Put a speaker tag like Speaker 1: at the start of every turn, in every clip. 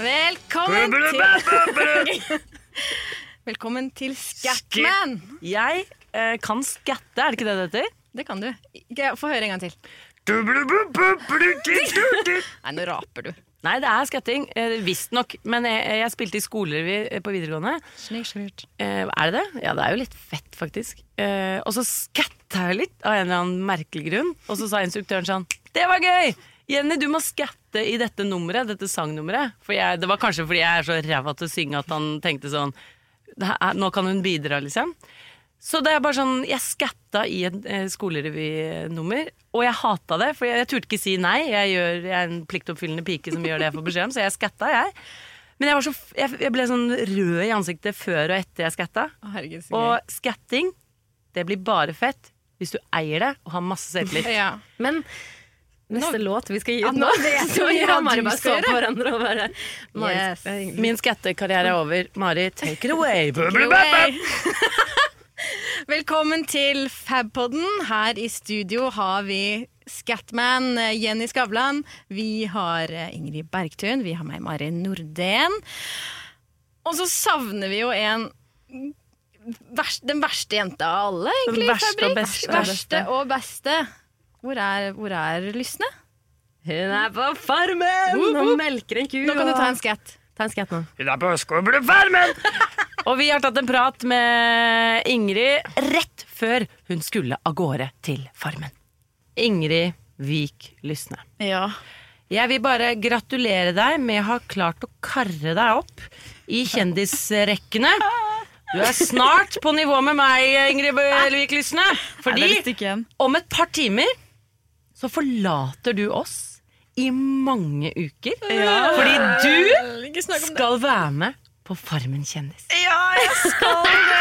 Speaker 1: Velkommen til Velkommen til Scatman.
Speaker 2: Jeg eh, kan skatte, er det ikke det det heter?
Speaker 1: Det kan du. Ikke- Få høre en gang til. Nei, nå raper du.
Speaker 2: Nei, det er skatting. Eh, Visstnok. Men jeg, jeg spilte i skolerevy eh, på videregående.
Speaker 1: Snikskryt.
Speaker 2: Eh, er det det? Ja, det er jo litt fett, faktisk. Eh, og så skatta jeg litt av en eller annen merkelig grunn. Og så sa instruktøren sånn Det var gøy! Jenny, du må skatte i dette nummeret, dette sangnummeret. For jeg, det var kanskje fordi jeg er så ræva til å synge at han tenkte sånn Nå kan hun bidra, liksom. Så det er bare sånn, Jeg skatta i et eh, skolerevynummer, og jeg hata det. For jeg, jeg turte ikke si nei. Jeg, gjør, jeg er en pliktoppfyllende pike som gjør det jeg får beskjed om, så jeg skatta, jeg. Men jeg, var så, jeg, jeg ble sånn rød i ansiktet før og etter jeg skatta.
Speaker 1: Herregud.
Speaker 2: Og skatting, det blir bare fett hvis du eier det og har masse selvtillit.
Speaker 1: Ja.
Speaker 3: Men neste låt vi skal gi ut
Speaker 1: nå
Speaker 3: nå,
Speaker 1: vet
Speaker 3: så
Speaker 1: vi
Speaker 3: jeg og Mari
Speaker 1: du
Speaker 3: bare
Speaker 1: skal
Speaker 3: så på
Speaker 1: gjøre.
Speaker 3: hverandre og bare
Speaker 1: Yes.
Speaker 2: Min skattekarriere er over. Mari, take it away.
Speaker 1: Velkommen til Fabpodden. Her i studio har vi Scatman, eh, Jenny Skavlan. Vi har eh, Ingrid Bergtun. Vi har meg, Mari Nordén. Og så savner vi jo en Den verste jenta av alle, egentlig.
Speaker 2: Den verste og beste.
Speaker 1: verste og beste. Hvor er, hvor er Lysne?
Speaker 3: Hun er på farmen og melker en ku.
Speaker 1: Nå kan du ta en skatt.
Speaker 3: ta en skatt nå.
Speaker 2: Og vi har tatt en prat med Ingrid rett før hun skulle av gårde til Farmen. Ingrid Vik Lysne.
Speaker 1: Ja.
Speaker 2: Jeg vil bare gratulere deg med å ha klart å karre deg opp i kjendisrekkene. Du er snart på nivå med meg, Ingrid Vik Lysne. Fordi om et par timer så forlater du oss i mange uker. Fordi du skal være med på Farmen kjendis.
Speaker 1: Ja, jeg skal det!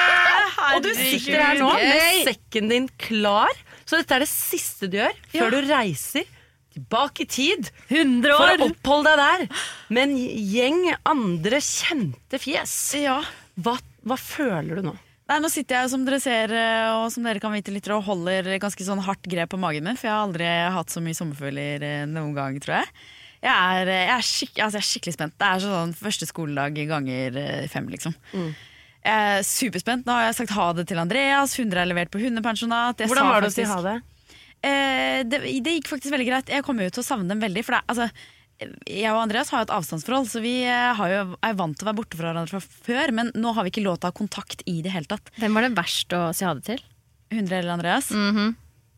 Speaker 2: Og du sitter her nå med sekken din klar. Så dette er det siste du gjør før du reiser tilbake i tid
Speaker 3: 100
Speaker 2: for å oppholde deg der med en gjeng andre kjente fjes.
Speaker 4: Ja.
Speaker 2: Hva, hva føler du nå?
Speaker 4: Nei, nå sitter jeg som dere ser, eh, og som dere kan vite litt, og holder ganske sånn hardt grep på magen min, for jeg har aldri hatt så mye sommerfugler eh, noen gang, tror jeg. Jeg er, eh, jeg, er skik altså jeg er skikkelig spent. Det er sånn første skoledag ganger fem, liksom.
Speaker 2: Mm.
Speaker 4: Jeg er superspent. Nå har jeg sagt ha det til Andreas. Hunder er levert på hundepensjonat. Jeg
Speaker 2: Hvordan
Speaker 4: sa
Speaker 2: var det å si ha det?
Speaker 4: Eh, det, det gikk faktisk veldig greit. Jeg kommer jo til å savne dem veldig. For det, er- altså, jeg og Andreas har jo et avstandsforhold, så vi eh, har jo, er vant til å være borte fra hverandre fra før. Men nå har vi ikke lov til å ha kontakt i det hele tatt.
Speaker 5: Hvem var det verst å si ha det til?
Speaker 4: Hundre eller Andreas?
Speaker 5: Mhm.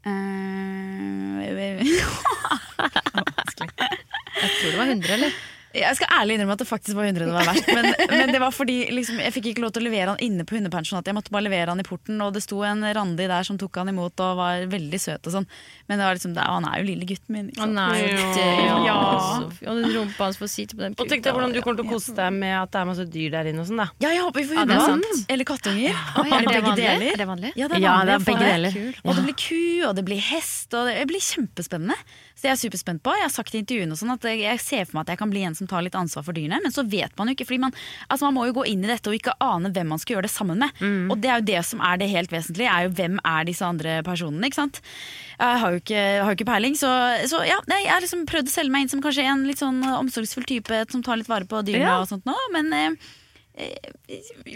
Speaker 4: Eh,
Speaker 5: Jeg tror det var 100, eller?
Speaker 4: Jeg skal ærlig innrømme at det faktisk var 100 det var verst. Men, men det var fordi liksom, jeg fikk ikke lov til å levere han inne på hundepensjonatet. Jeg måtte bare levere han i porten, og det sto en Randi der som tok han imot og var veldig søt og sånn. Men det var liksom, det, han er jo lille gutten min. Ikke
Speaker 5: Å
Speaker 4: sant?
Speaker 5: nei,
Speaker 2: Ja.
Speaker 5: det,
Speaker 4: Ja.
Speaker 5: Så- Og den rumpa hans får sitte på den
Speaker 2: Og tenk deg hvordan du kommer til å kose deg med at det er masse dyr der inne og sånn, da.
Speaker 4: Ja, jeg håper vi får
Speaker 5: Ja, det
Speaker 4: hundevalp.
Speaker 5: sant.
Speaker 4: Eller kattunger. Ja.
Speaker 5: Er det
Speaker 4: begge deler.
Speaker 5: Er det vanlig?
Speaker 4: Ja, det er
Speaker 3: Ja,
Speaker 4: vanlig
Speaker 3: det er begge deler.
Speaker 4: Og det blir ku, og det blir hest, og det blir kjempespennende. Så jeg er superspent på. Jeg har sagt i intervjuene sånn at jeg ser for meg at jeg kan bli en som tar litt ansvar for dyrene, men så vet man jo ikke. Fordi man, altså man må jo gå inn i dette og ikke ane hvem man skal gjøre det sammen med.
Speaker 3: Mm.
Speaker 4: Og det er jo det som er det helt vesentlige, er jo hvem er disse andre personene, ikke sant. Jeg har jo ikke, har jo ikke peiling, så, så ja, jeg har liksom prøvd å selge meg inn som kanskje en litt sånn omsorgsfull type som tar litt vare på dyrene
Speaker 3: Ja.
Speaker 4: og sånt nå, men eh, eh,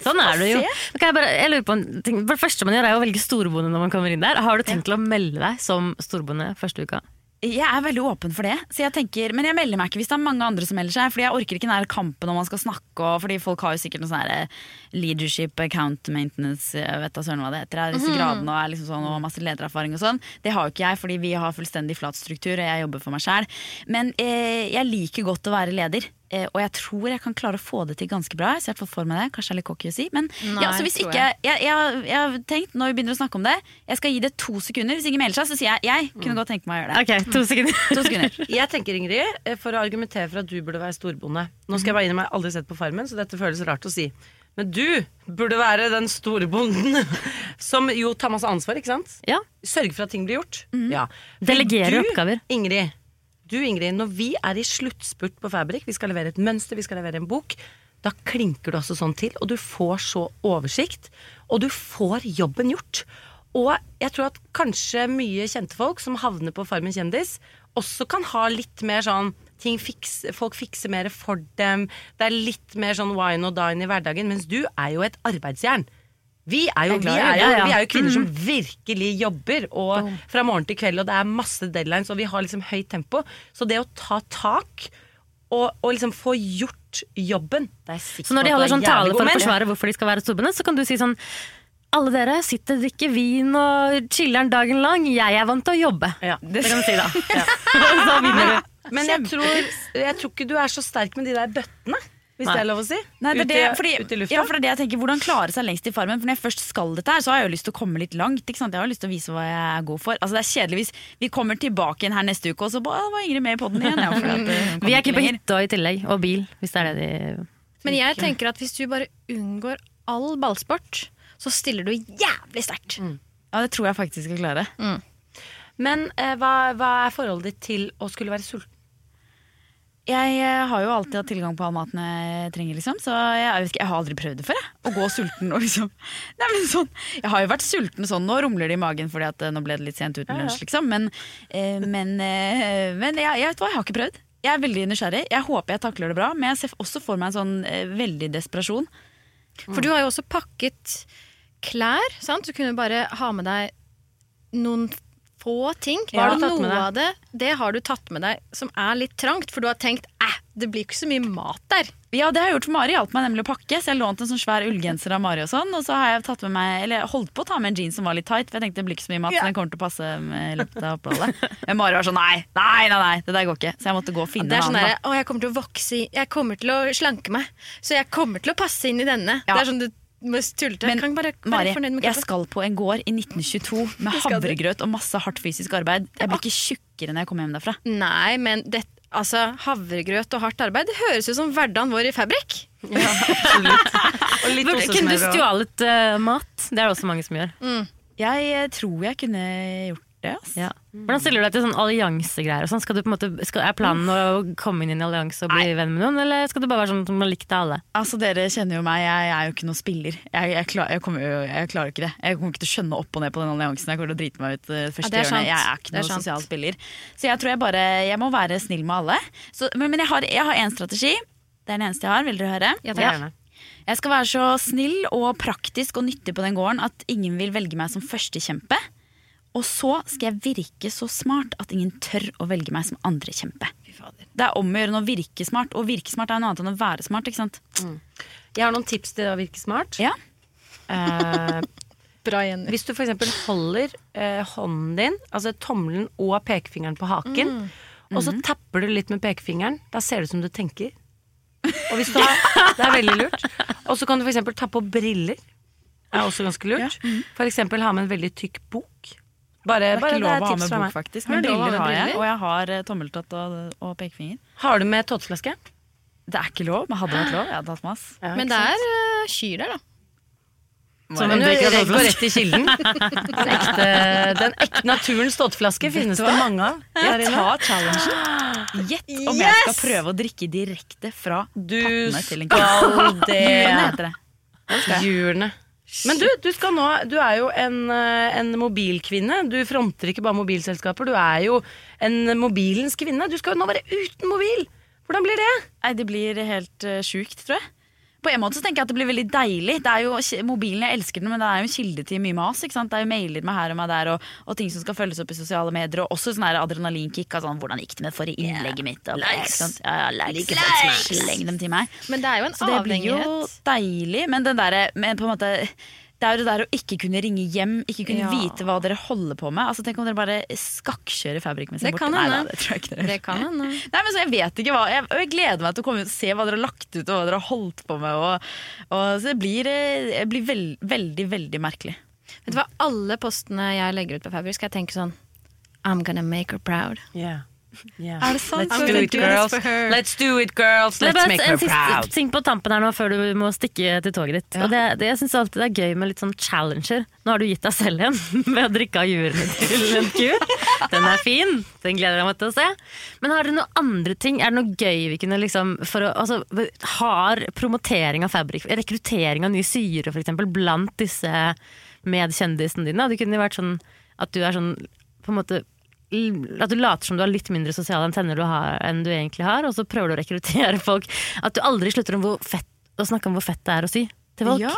Speaker 3: Sånn er det jo. Okay, jeg, bare, jeg lurer på en ting. For Det første man gjør, er å velge storbonde når man kommer inn der. Har du tenkt til å melde deg som storbonde første uka?
Speaker 4: Jeg er veldig åpen for det, så jeg tenker, men jeg melder meg ikke hvis det er mange andre som melder seg. Fordi jeg orker ikke den kampen når man skal snakke, og fordi folk har jo sikkert noe sånn her eh, leadership, account maintenance, jeg vet da søren hva det heter, er disse gradene og er liksom sånn, og masse ledererfaring og sånn. Det har jo ikke jeg, fordi vi har fullstendig flat struktur, og jeg jobber for meg sjæl. Men eh, jeg liker godt å være leder. Eh, og jeg tror jeg kan klare å få det til ganske bra. Så jeg får for meg det, Kanskje jeg er litt cocky å si. Men
Speaker 1: Nei,
Speaker 4: ja, så hvis ikke jeg, jeg, jeg, har tenkt, når vi begynner å snakke om det, jeg skal gi det to sekunder. Hvis ingen melder seg, så sier jeg jeg kunne godt tenke meg å gjøre det.
Speaker 6: Ok, to sekunder.
Speaker 4: To sekunder.
Speaker 2: Jeg tenker, Ingrid, eh, for å argumentere for at du burde være storbonde Nå skal jeg bare innrømme, jeg har aldri sett på Farmen, så dette føles rart å si. Men du burde være den store bonden som jo tar masse ansvar, ikke sant?
Speaker 6: Ja.
Speaker 2: Sørge for at ting blir gjort. Ja.
Speaker 6: Delegere oppgaver.
Speaker 2: Ingrid, du Ingrid, når vi er i sluttspurt på Fabrik, vi skal levere et mønster, vi skal levere en bok, da klinker du altså sånn til, og du får så oversikt, og du får jobben gjort. Og jeg tror at kanskje mye kjente folk som havner på Farmen kjendis, også kan ha litt mer sånn ting fiks, Folk fikser mer for dem. Det er litt mer sånn wine og dine i hverdagen, mens du er jo et arbeidsjern. Vi er jo, vi er jo,
Speaker 6: ja, ja.
Speaker 2: vi er jo kvinner som virkelig jobber, og fra morgen til kveld, og det er masse deadlines, og vi har liksom høyt tempo. Så det å ta tak og, og liksom få gjort jobben
Speaker 6: Så når de holder
Speaker 2: er
Speaker 6: sånn tale for å forsvare hvorfor de skal være stubbene, så kan du si sånn alle dere sitter drikker vin og chiller'n dagen lang. Jeg er vant til å jobbe.
Speaker 2: Ja.
Speaker 6: Det kan du si, da. så vinner du.
Speaker 2: Men jeg tror, jeg tror ikke du er så sterk med de der bøttene, hvis
Speaker 6: Nei.
Speaker 2: det er lov å si.
Speaker 4: Nei, det er det, fordi,
Speaker 2: ut i lufta.
Speaker 4: ja, for det er det jeg tenker, Hvordan klare seg lengst i Farmen? For Når jeg først skal dette her, så har jeg jo lyst til å komme litt langt. Ikke sant? Jeg har lyst til å vise hva jeg er god for. Altså Det er kjedelig hvis vi kommer tilbake igjen her neste uke, og så bare, «Å, var Ingrid med i poden igjen. Ja, eh,
Speaker 6: Vi er ikke på hytta i tillegg, og bil, hvis det er det de
Speaker 1: Men jeg tenker at hvis du bare unngår all ballsport, så stiller du jævlig sterkt.
Speaker 4: Ja, det tror jeg faktisk jeg klarer.
Speaker 2: Men eh, hva, hva er forholdet ditt til å skulle være sulten?
Speaker 4: Jeg eh, har jo alltid hatt tilgang på all maten jeg trenger, liksom. Så jeg, jeg, jeg har aldri prøvd det før, jeg. Å gå sulten og liksom Nei, men sånn Jeg har jo vært sulten sånn, nå rumler det i magen fordi at eh, nå ble det litt sent uten lunsj, liksom. Men, eh, men, eh, men jeg, jeg vet hva, jeg har ikke prøvd. Jeg er veldig nysgjerrig. Jeg håper jeg takler det bra, men jeg ser også for meg en sånn eh, veldig desperasjon.
Speaker 1: For du har jo også pakket klær, sant? Du kunne bare ha med deg noen få ting.
Speaker 2: Hva har du
Speaker 1: noe av det, det har du tatt med deg som er litt trangt, for du har tenkt eh, det blir ikke så mye mat der.
Speaker 4: Ja, det har jeg gjort for Mari. Hjalp meg nemlig å pakke. Så jeg lånte en sånn svær ullgenser av Mari og sånn. Og så har jeg tatt med meg, eller holdt på å ta med en jeans som var litt tight, for jeg tenkte det blir ikke så mye mat, så den kommer til å passe med løpet av oppholdet. Men Mari var sånn nei, nei, nei, nei, det der går ikke. Så jeg måtte gå og finne
Speaker 1: Det er
Speaker 4: en
Speaker 1: sånn
Speaker 4: annen.
Speaker 1: der, å, jeg kommer til å vokse Jeg kommer til å slanke meg, så jeg kommer til å passe inn i denne.
Speaker 4: Ja.
Speaker 1: Det er sånn du må tullete.
Speaker 4: Men
Speaker 1: kan bare være
Speaker 4: Mari,
Speaker 1: fornøyd med
Speaker 4: jeg skal på en gård i 1922 med havregrøt og masse hardt fysisk arbeid. Jeg blir ikke tjukkere når jeg kommer hjem derfra.
Speaker 1: Nei, men det, altså, havregrøt og hardt arbeid Det høres ut som hverdagen vår i Fabrik.
Speaker 2: Ja, absolutt. Og litt
Speaker 6: Kunne du stjålet uh, mat? Det er det også mange som gjør.
Speaker 4: Jeg eh, tror jeg kunne gjort ass.
Speaker 6: Ja. Hvordan stiller du deg til sånn alliansegreier? Sånn? Skal du på en måte, skal, er planen å komme inn i en allianse og bli venn med noen, eller skal du bare være sånn som har likt alle?
Speaker 4: Altså Dere kjenner jo meg, jeg, jeg er jo ikke noen spiller. Jeg, jeg, klar, jeg, kommer klarer ikke det. Jeg kommer ikke til å skjønne opp og ned på den alliansen. Jeg kommer til å drite meg ut eh, første
Speaker 1: ja,
Speaker 4: hjørnet. Jeg er ikke noen sosial spiller. Så jeg tror jeg bare Jeg må være snill med alle. Så, men men jeg har én strategi. Det er den eneste jeg har. Vil dere høre?
Speaker 1: Ja,
Speaker 2: Ja, gjerne.
Speaker 4: Jeg skal være så snill og praktisk og nyttig på den gården at ingen vil velge meg som førstekjempe. Og så skal jeg virke så smart at ingen tør å velge meg som andrekjempe. Det er om å gjøre å virke smart, og virke smart er noe annet enn å være smart. ikke sant?
Speaker 2: Jeg har noen tips til å virke smart.
Speaker 4: Ja.
Speaker 2: Eh,
Speaker 1: Bra, Jenny.
Speaker 2: hvis du f.eks. holder eh, hånden din, altså tommelen og pekefingeren på haken, og så tapper du litt med pekefingeren, da ser det ut som du tenker. Og hvis du har, Det er veldig lurt. Og så kan du f.eks. ta på briller. Det er også ganske lurt. For eksempel ha med en veldig tykk bok. Bare,
Speaker 4: Det er
Speaker 2: bare
Speaker 4: ikke lov å ha med bok, faktisk.
Speaker 2: Men
Speaker 4: briller har jeg, og jeg har eh, tommeltott og, og pekefinger.
Speaker 2: Har du med tåteflaske?
Speaker 4: Det er ikke lov, men hadde vært lov, jeg hadde hatt mass. Ja,
Speaker 1: Men det er uh, kyr der, da.
Speaker 2: Som en drikker går rett i kilden. Den ekte, den ekte naturens tåteflaske finnes det mange av.
Speaker 4: Jeg tar challengen. Gjett om jeg skal prøve å drikke direkte fra
Speaker 2: Du
Speaker 4: pappene til en
Speaker 2: skal Du
Speaker 4: heter det.
Speaker 2: Hjulene. Men du, du, skal nå, du er jo en, eh, en mobilkvinne. Du fronter ikke bare mobilselskaper, du er jo en mobilens kvinne. Du skal jo nå være uten mobil! Hvordan blir det?
Speaker 4: Nei, det blir helt uh, sjukt, tror jeg. På en måte så tenker jeg at det blir veldig deilig. Det er jo, mobilen, jeg elsker den, men det er jo en kilde til mye mas. Ikke sant? Det er jo mailer med her og med der, og, og ting som skal følges opp i sosiale medier. Og også sånn adrenalinkick av sånn 'hvordan gikk det med forrige innlegget mitt?' Og,
Speaker 2: Likes.
Speaker 4: Ja, ja, likes. Sleng dem til meg.
Speaker 1: Men det er jo en
Speaker 4: Så det blir jo deilig, men den derre på en måte det er jo det der å ikke kunne ringe hjem, ikke kunne
Speaker 1: Ja.
Speaker 4: vite hva dere holder på med. Altså Tenk om dere bare skakkjører fabrikkmessig
Speaker 1: Det kan
Speaker 4: Nei, da, det tror jeg ikke dere
Speaker 1: Det kan.
Speaker 4: Nei, men så Jeg vet ikke hva Jeg, jeg gleder meg til å komme ut og se hva dere har lagt ut, og hva dere har holdt på med. Og, og, så det blir, eh, det blir veld, veldig, veldig merkelig.
Speaker 1: Vet du hva, alle postene jeg legger ut på Fabrik, skal jeg tenke sånn I'm gonna make her proud.
Speaker 2: Yeah. Yeah.
Speaker 1: Er det sant?
Speaker 2: Let's do it, girls. Let's do it, girls. Let's
Speaker 7: bare
Speaker 2: make her proud.
Speaker 7: ting på tampen her nå før du må stikke til toget ditt. Og det, det, jeg syns alltid det er gøy med litt sånn challenger. Nå har du gitt deg selv en ved å drikke av jurene til en ku. Den er fin, den gleder jeg meg til å se. Men har dere noen andre ting? Er det noe gøy vi kunne liksom for å, altså, Har promotering av Fabrik, rekruttering av nye syre eksempel, blant disse medkjendisene dine? Det kunne vært sånn at du er sånn på en måte at du later som du har litt mindre sosiale antenner du har, enn du egentlig har, og så prøver du å rekruttere folk. At du aldri slutter fett, å snakke om hvor fett det er å sy til folk,
Speaker 4: ja,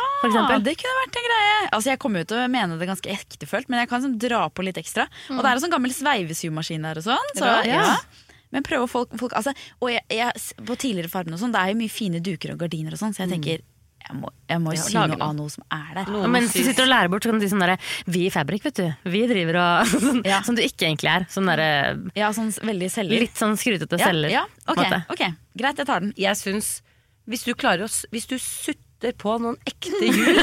Speaker 4: det kunne vært en greie. Altså Jeg kommer jo til å mene det ganske ektefølt, men jeg kan sånn dra på litt ekstra. Og det er en sånn gammel sveivesymaskin der og sånn. Så, ja.
Speaker 1: ja.
Speaker 4: Men prøve folk, folk altså, Og jeg, jeg, på tidligere farmer og sånn, det er jo mye fine duker og gardiner og sånn, så jeg tenker jeg må, jeg må jo
Speaker 1: si
Speaker 4: noe av noe som er der.
Speaker 7: Og mens du sitter og lærer bort, så kan du si sånn derre Vi i Fabrik, vet du. Vi driver og sånn,
Speaker 4: Ja.
Speaker 7: Som du ikke egentlig er. Sånn derre
Speaker 4: Ja, sånn veldig selger.
Speaker 7: Litt sånn skrutete
Speaker 4: ja,
Speaker 7: selger.
Speaker 4: ja, ok, greit, jeg tar den.
Speaker 2: Jeg syns Hvis du klarer å Hvis du sutter på noen ekte hjul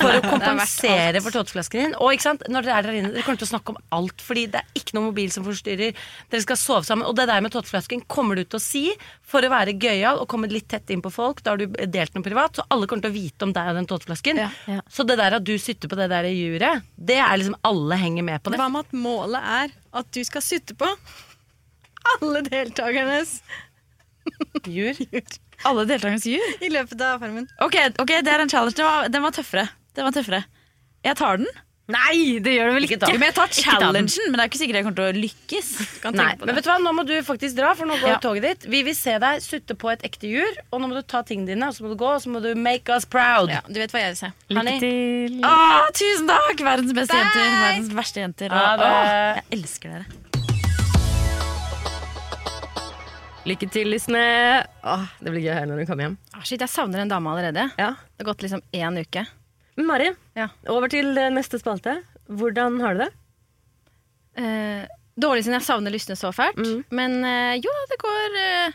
Speaker 2: for å kompensere for tåteflasken din Og ikke sant, når dere er der inne, dere kommer til å snakke om alt, fordi det er ikke noe mobil som forstyrrer. Dere skal sove sammen. Og det der med tåteflasken kommer du til å si for å være gøyal og komme litt tett inn på folk. Da har du delt noe privat, så alle kommer til å vite om deg og den tåteflasken.
Speaker 4: Ja,
Speaker 7: ja.
Speaker 2: Så det der at du sitter på det der juret, det er liksom alle henger med på det.
Speaker 1: Hva med at målet er at du skal sutte på alle deltakernes
Speaker 2: Jur.
Speaker 4: Alle deltakernes jur.
Speaker 1: i løpet av farmen?
Speaker 4: Ok, ok, det er en challenge. Den var, den var tøffere. Den var tøffere. Jeg tar den.
Speaker 7: Nei, det gjør du vel ikke?
Speaker 4: Jo, men jeg tar
Speaker 7: Ikke ta
Speaker 4: challengen, men det er ikke sikkert jeg kommer til å lykkes.
Speaker 1: Kan tenke på
Speaker 2: men vet du hva, nå må du faktisk dra, for nå går
Speaker 4: Ja.
Speaker 2: toget ditt. Vi vil se deg sutte på et ekte jur, og nå må du ta tingene dine, og så må du gå, og så må du make us proud.
Speaker 1: Ja, du vet hva jeg vil se.
Speaker 7: Lykke til.
Speaker 4: Åh, tusen takk! Verdens beste jenter. Verdens verste jenter. Og,
Speaker 2: det.
Speaker 4: åh, jeg elsker dere.
Speaker 7: Lykke til, Lysne. Åh, det blir gøy her når hun kommer hjem.
Speaker 1: Ah, shit, jeg savner en dame allerede.
Speaker 7: Ja.
Speaker 1: Det har gått liksom én uke.
Speaker 7: Men Mari,
Speaker 1: Ja.
Speaker 7: over til neste spalte. Hvordan har du det?
Speaker 1: Eh, dårlig siden jeg savner Lysne så fælt.
Speaker 7: Mm.
Speaker 1: Men eh, jo, det går, eh,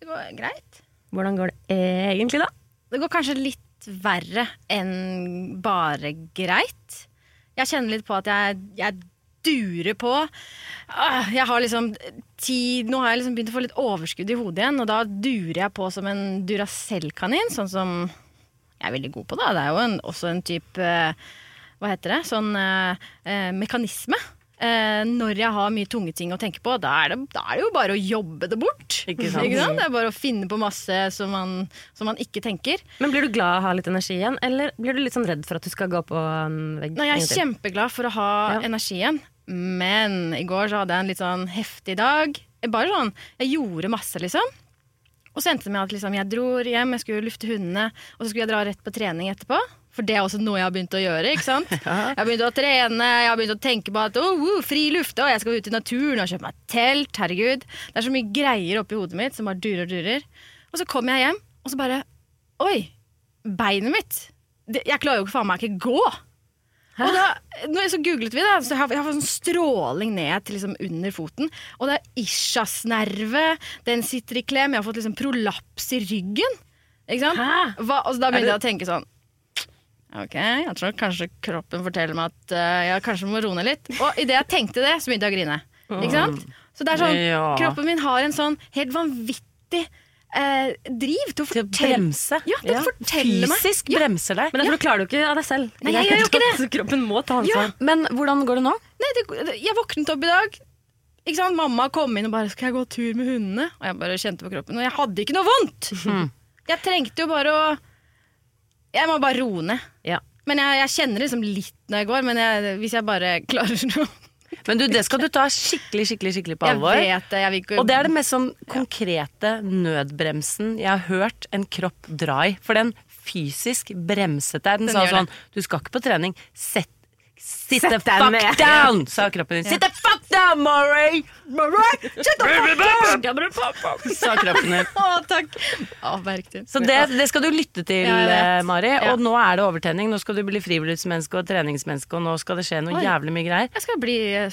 Speaker 1: det går greit.
Speaker 7: Hvordan går det egentlig, da?
Speaker 1: Det går kanskje litt verre enn bare greit. Jeg kjenner litt på at jeg, jeg durer på. Ah, Jeg har liksom tid Nå har jeg liksom begynt å få litt overskudd i hodet igjen, og da durer jeg på som en Duracell-kanin, sånn som jeg er veldig god på. da Det er jo en, også en type eh, Hva heter det? Sånn eh, eh, mekanisme. Eh, når jeg har mye tunge ting å tenke på, da er, det, da er det jo bare å jobbe det bort.
Speaker 2: Ikke sant?
Speaker 1: Det er bare å finne på masse som man, som man ikke tenker.
Speaker 7: Men Blir du glad av å ha litt energi igjen, eller blir du litt sånn redd for at du skal gå på en vegg?
Speaker 1: Nei, jeg er kjempeglad for å ha
Speaker 7: Ja.
Speaker 1: energien, men i går så hadde jeg en litt sånn heftig dag. Bare sånn, Jeg gjorde masse, liksom. Og så endte det med at liksom, jeg dro hjem, jeg skulle lufte hundene, og så skulle jeg dra rett på trening etterpå. For det er også noe jeg har begynt å gjøre. ikke sant? Jeg har begynt å trene, jeg har begynt å tenke på at oh, oh, fri luft, og jeg skal ut i naturen og kjøpe meg telt. Herregud. Det er så mye greier oppi hodet mitt som bare durer og durer. Og så kommer jeg hjem, og så bare Oi! Beinet mitt! Det, jeg klarer jo ikke faen meg ikke gå! Og da, så googlet vi, da, så jeg har jeg har fått sånn stråling ned til liksom under foten. Og det er ischiasnerve, den sitter i klem. Jeg har fått liksom prolaps i ryggen. Ikke sant? Hva, og så da begynte jeg å tenke sånn Ok, jeg tror kanskje kroppen forteller meg at uh, jeg kanskje må roe ned litt. Og idet jeg tenkte det, så begynte jeg å grine. Ikke sant? Så det er sånn, kroppen min har en sånn helt vanvittig eh, driv til å
Speaker 2: Til å bremse.
Speaker 1: Ja, til å fortelle meg.
Speaker 2: Fysisk
Speaker 1: Ja.
Speaker 2: bremser deg.
Speaker 7: Men det ja. klarer du ikke av deg selv.
Speaker 1: Nei, jeg gjør jo ikke det.
Speaker 7: Kroppen må ta ansvar.
Speaker 2: Men hvordan går det nå?
Speaker 1: Nei, det, det- jeg våknet opp i dag. Ikke sant? Mamma kom inn og bare 'Skal jeg gå tur med hundene?' Og jeg bare kjente på kroppen. Og jeg hadde ikke noe vondt! Jeg trengte jo bare å Jeg må bare roe ned.
Speaker 7: Ja.
Speaker 1: Men jeg, jeg kjenner liksom litt når jeg går, men jeg, hvis jeg bare klarer noe
Speaker 2: Men du, det skal du ta skikkelig skikkelig, skikkelig på
Speaker 1: Jeg
Speaker 2: alvor.
Speaker 1: vet det. Jeg vil ikke
Speaker 2: Og det er det mest sånn konkrete nødbremsen jeg har hørt en kropp dra i. For den fysisk bremset deg. Den,
Speaker 1: Den
Speaker 2: sa sånn Du skal ikke på trening. Sett, Sit the fuck down, sa kroppen din. Sit the fuck down, Maury! Sa kroppen din.
Speaker 1: Å, takk! Å,
Speaker 2: Så det, det skal du lytte til,
Speaker 1: Ja,
Speaker 2: eh, Mari.
Speaker 1: Ja.
Speaker 2: Og nå er det overtenning. Nå skal du bli friluftsmenneske og treningsmenneske, og nå skal det skje noe
Speaker 1: Oi.
Speaker 2: jævlig mye greier.
Speaker 1: Jeg skal bli uh,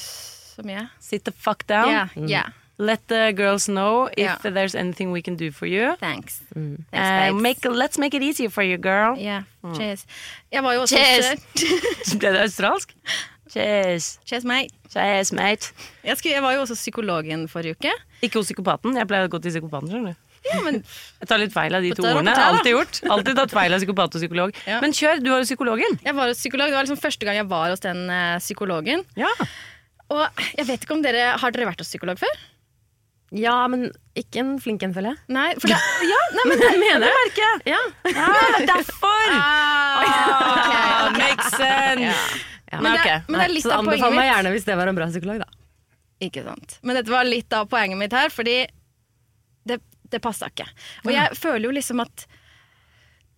Speaker 1: som jeg.
Speaker 2: Sit the fuck down.
Speaker 1: Ja, ja.
Speaker 2: Let the girls know if
Speaker 1: yeah.
Speaker 2: there's anything we can do for you.
Speaker 1: Thanks.
Speaker 2: Mm.
Speaker 1: Thanks, uh,
Speaker 2: make, let's make it easier for you, girl.
Speaker 1: Ja, cheers. Jeg var jo også
Speaker 2: Cheers. Ble det australsk? Cheers.
Speaker 1: Cheers, mate.
Speaker 2: Cheers, mate.
Speaker 1: Jeg, skulle, jeg var jo også psykologen forrige uke.
Speaker 2: Ikke hos psykopaten. Jeg pleier å gå til psykopaten. skjønner du.
Speaker 1: Ja, men
Speaker 2: Jeg tar litt feil av de to ordene. Alltid gjort. Alltid tatt feil av psykopat og psykolog.
Speaker 1: Ja.
Speaker 2: Men kjør, du var jo psykologen.
Speaker 1: jeg var hos psykolog. Det var liksom første gang jeg var hos den eh, psykologen.
Speaker 2: Ja.
Speaker 1: Og jeg vet ikke om dere Har dere vært hos psykolog før?
Speaker 7: Ja, men ikke en flink en, føler jeg.
Speaker 1: Nei, for det, ja, nei, men
Speaker 2: det mener jeg.
Speaker 7: Ja.
Speaker 2: Ah, derfor! Ah, makes sense.
Speaker 7: Ja.
Speaker 1: Men, det, men det er litt
Speaker 7: Så
Speaker 1: av poenget mitt.
Speaker 7: anbefal meg gjerne hvis det var en bra psykolog, da.
Speaker 1: Ikke sant. Men dette var litt av poenget mitt her, fordi det, det passa ikke. Og jeg føler jo liksom at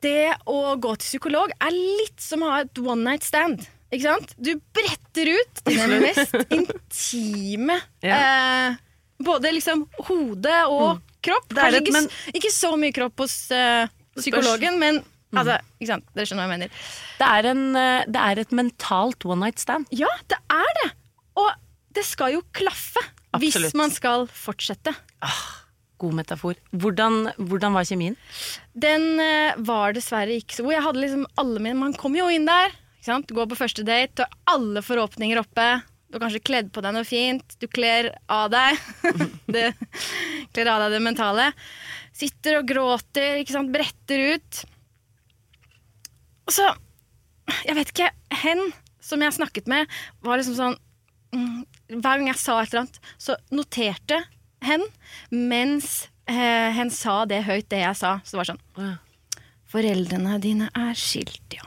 Speaker 1: det å gå til psykolog er litt som å ha et one night stand. Ikke sant? Du bretter ut dine mest intime eh, Både liksom hode og kropp.
Speaker 2: Mm. Det er
Speaker 1: Kanskje ikke,
Speaker 2: men-
Speaker 1: ikke så mye kropp hos uh, psykologen, men
Speaker 2: Mm.
Speaker 1: altså, ikke sant? Dere skjønner hva jeg mener.
Speaker 2: Det er, en, eh, det er et mentalt one night stand.
Speaker 1: Ja, det er det! Og det skal jo klaffe
Speaker 2: Absolutt.
Speaker 1: hvis man skal fortsette.
Speaker 2: God metafor. Hvordan, hvordan var kjemien?
Speaker 1: Den eh, var dessverre ikke så god. Jeg hadde liksom alle mine Man kommer jo inn der, ikke sant? Går på første date, og alle forhåpninger oppe. Du har kanskje kledd på deg noe fint. Du kler av deg det, Kler av deg det mentale. Sitter og gråter, ikke sant? bretter ut. Og så Jeg vet ikke. Hen som jeg snakket med, var liksom sånn mm, Hver gang jeg sa et eller annet, så noterte hen mens eh, hen sa det høyt, det jeg sa. Så det var sånn Foreldrene dine er skilt, ja.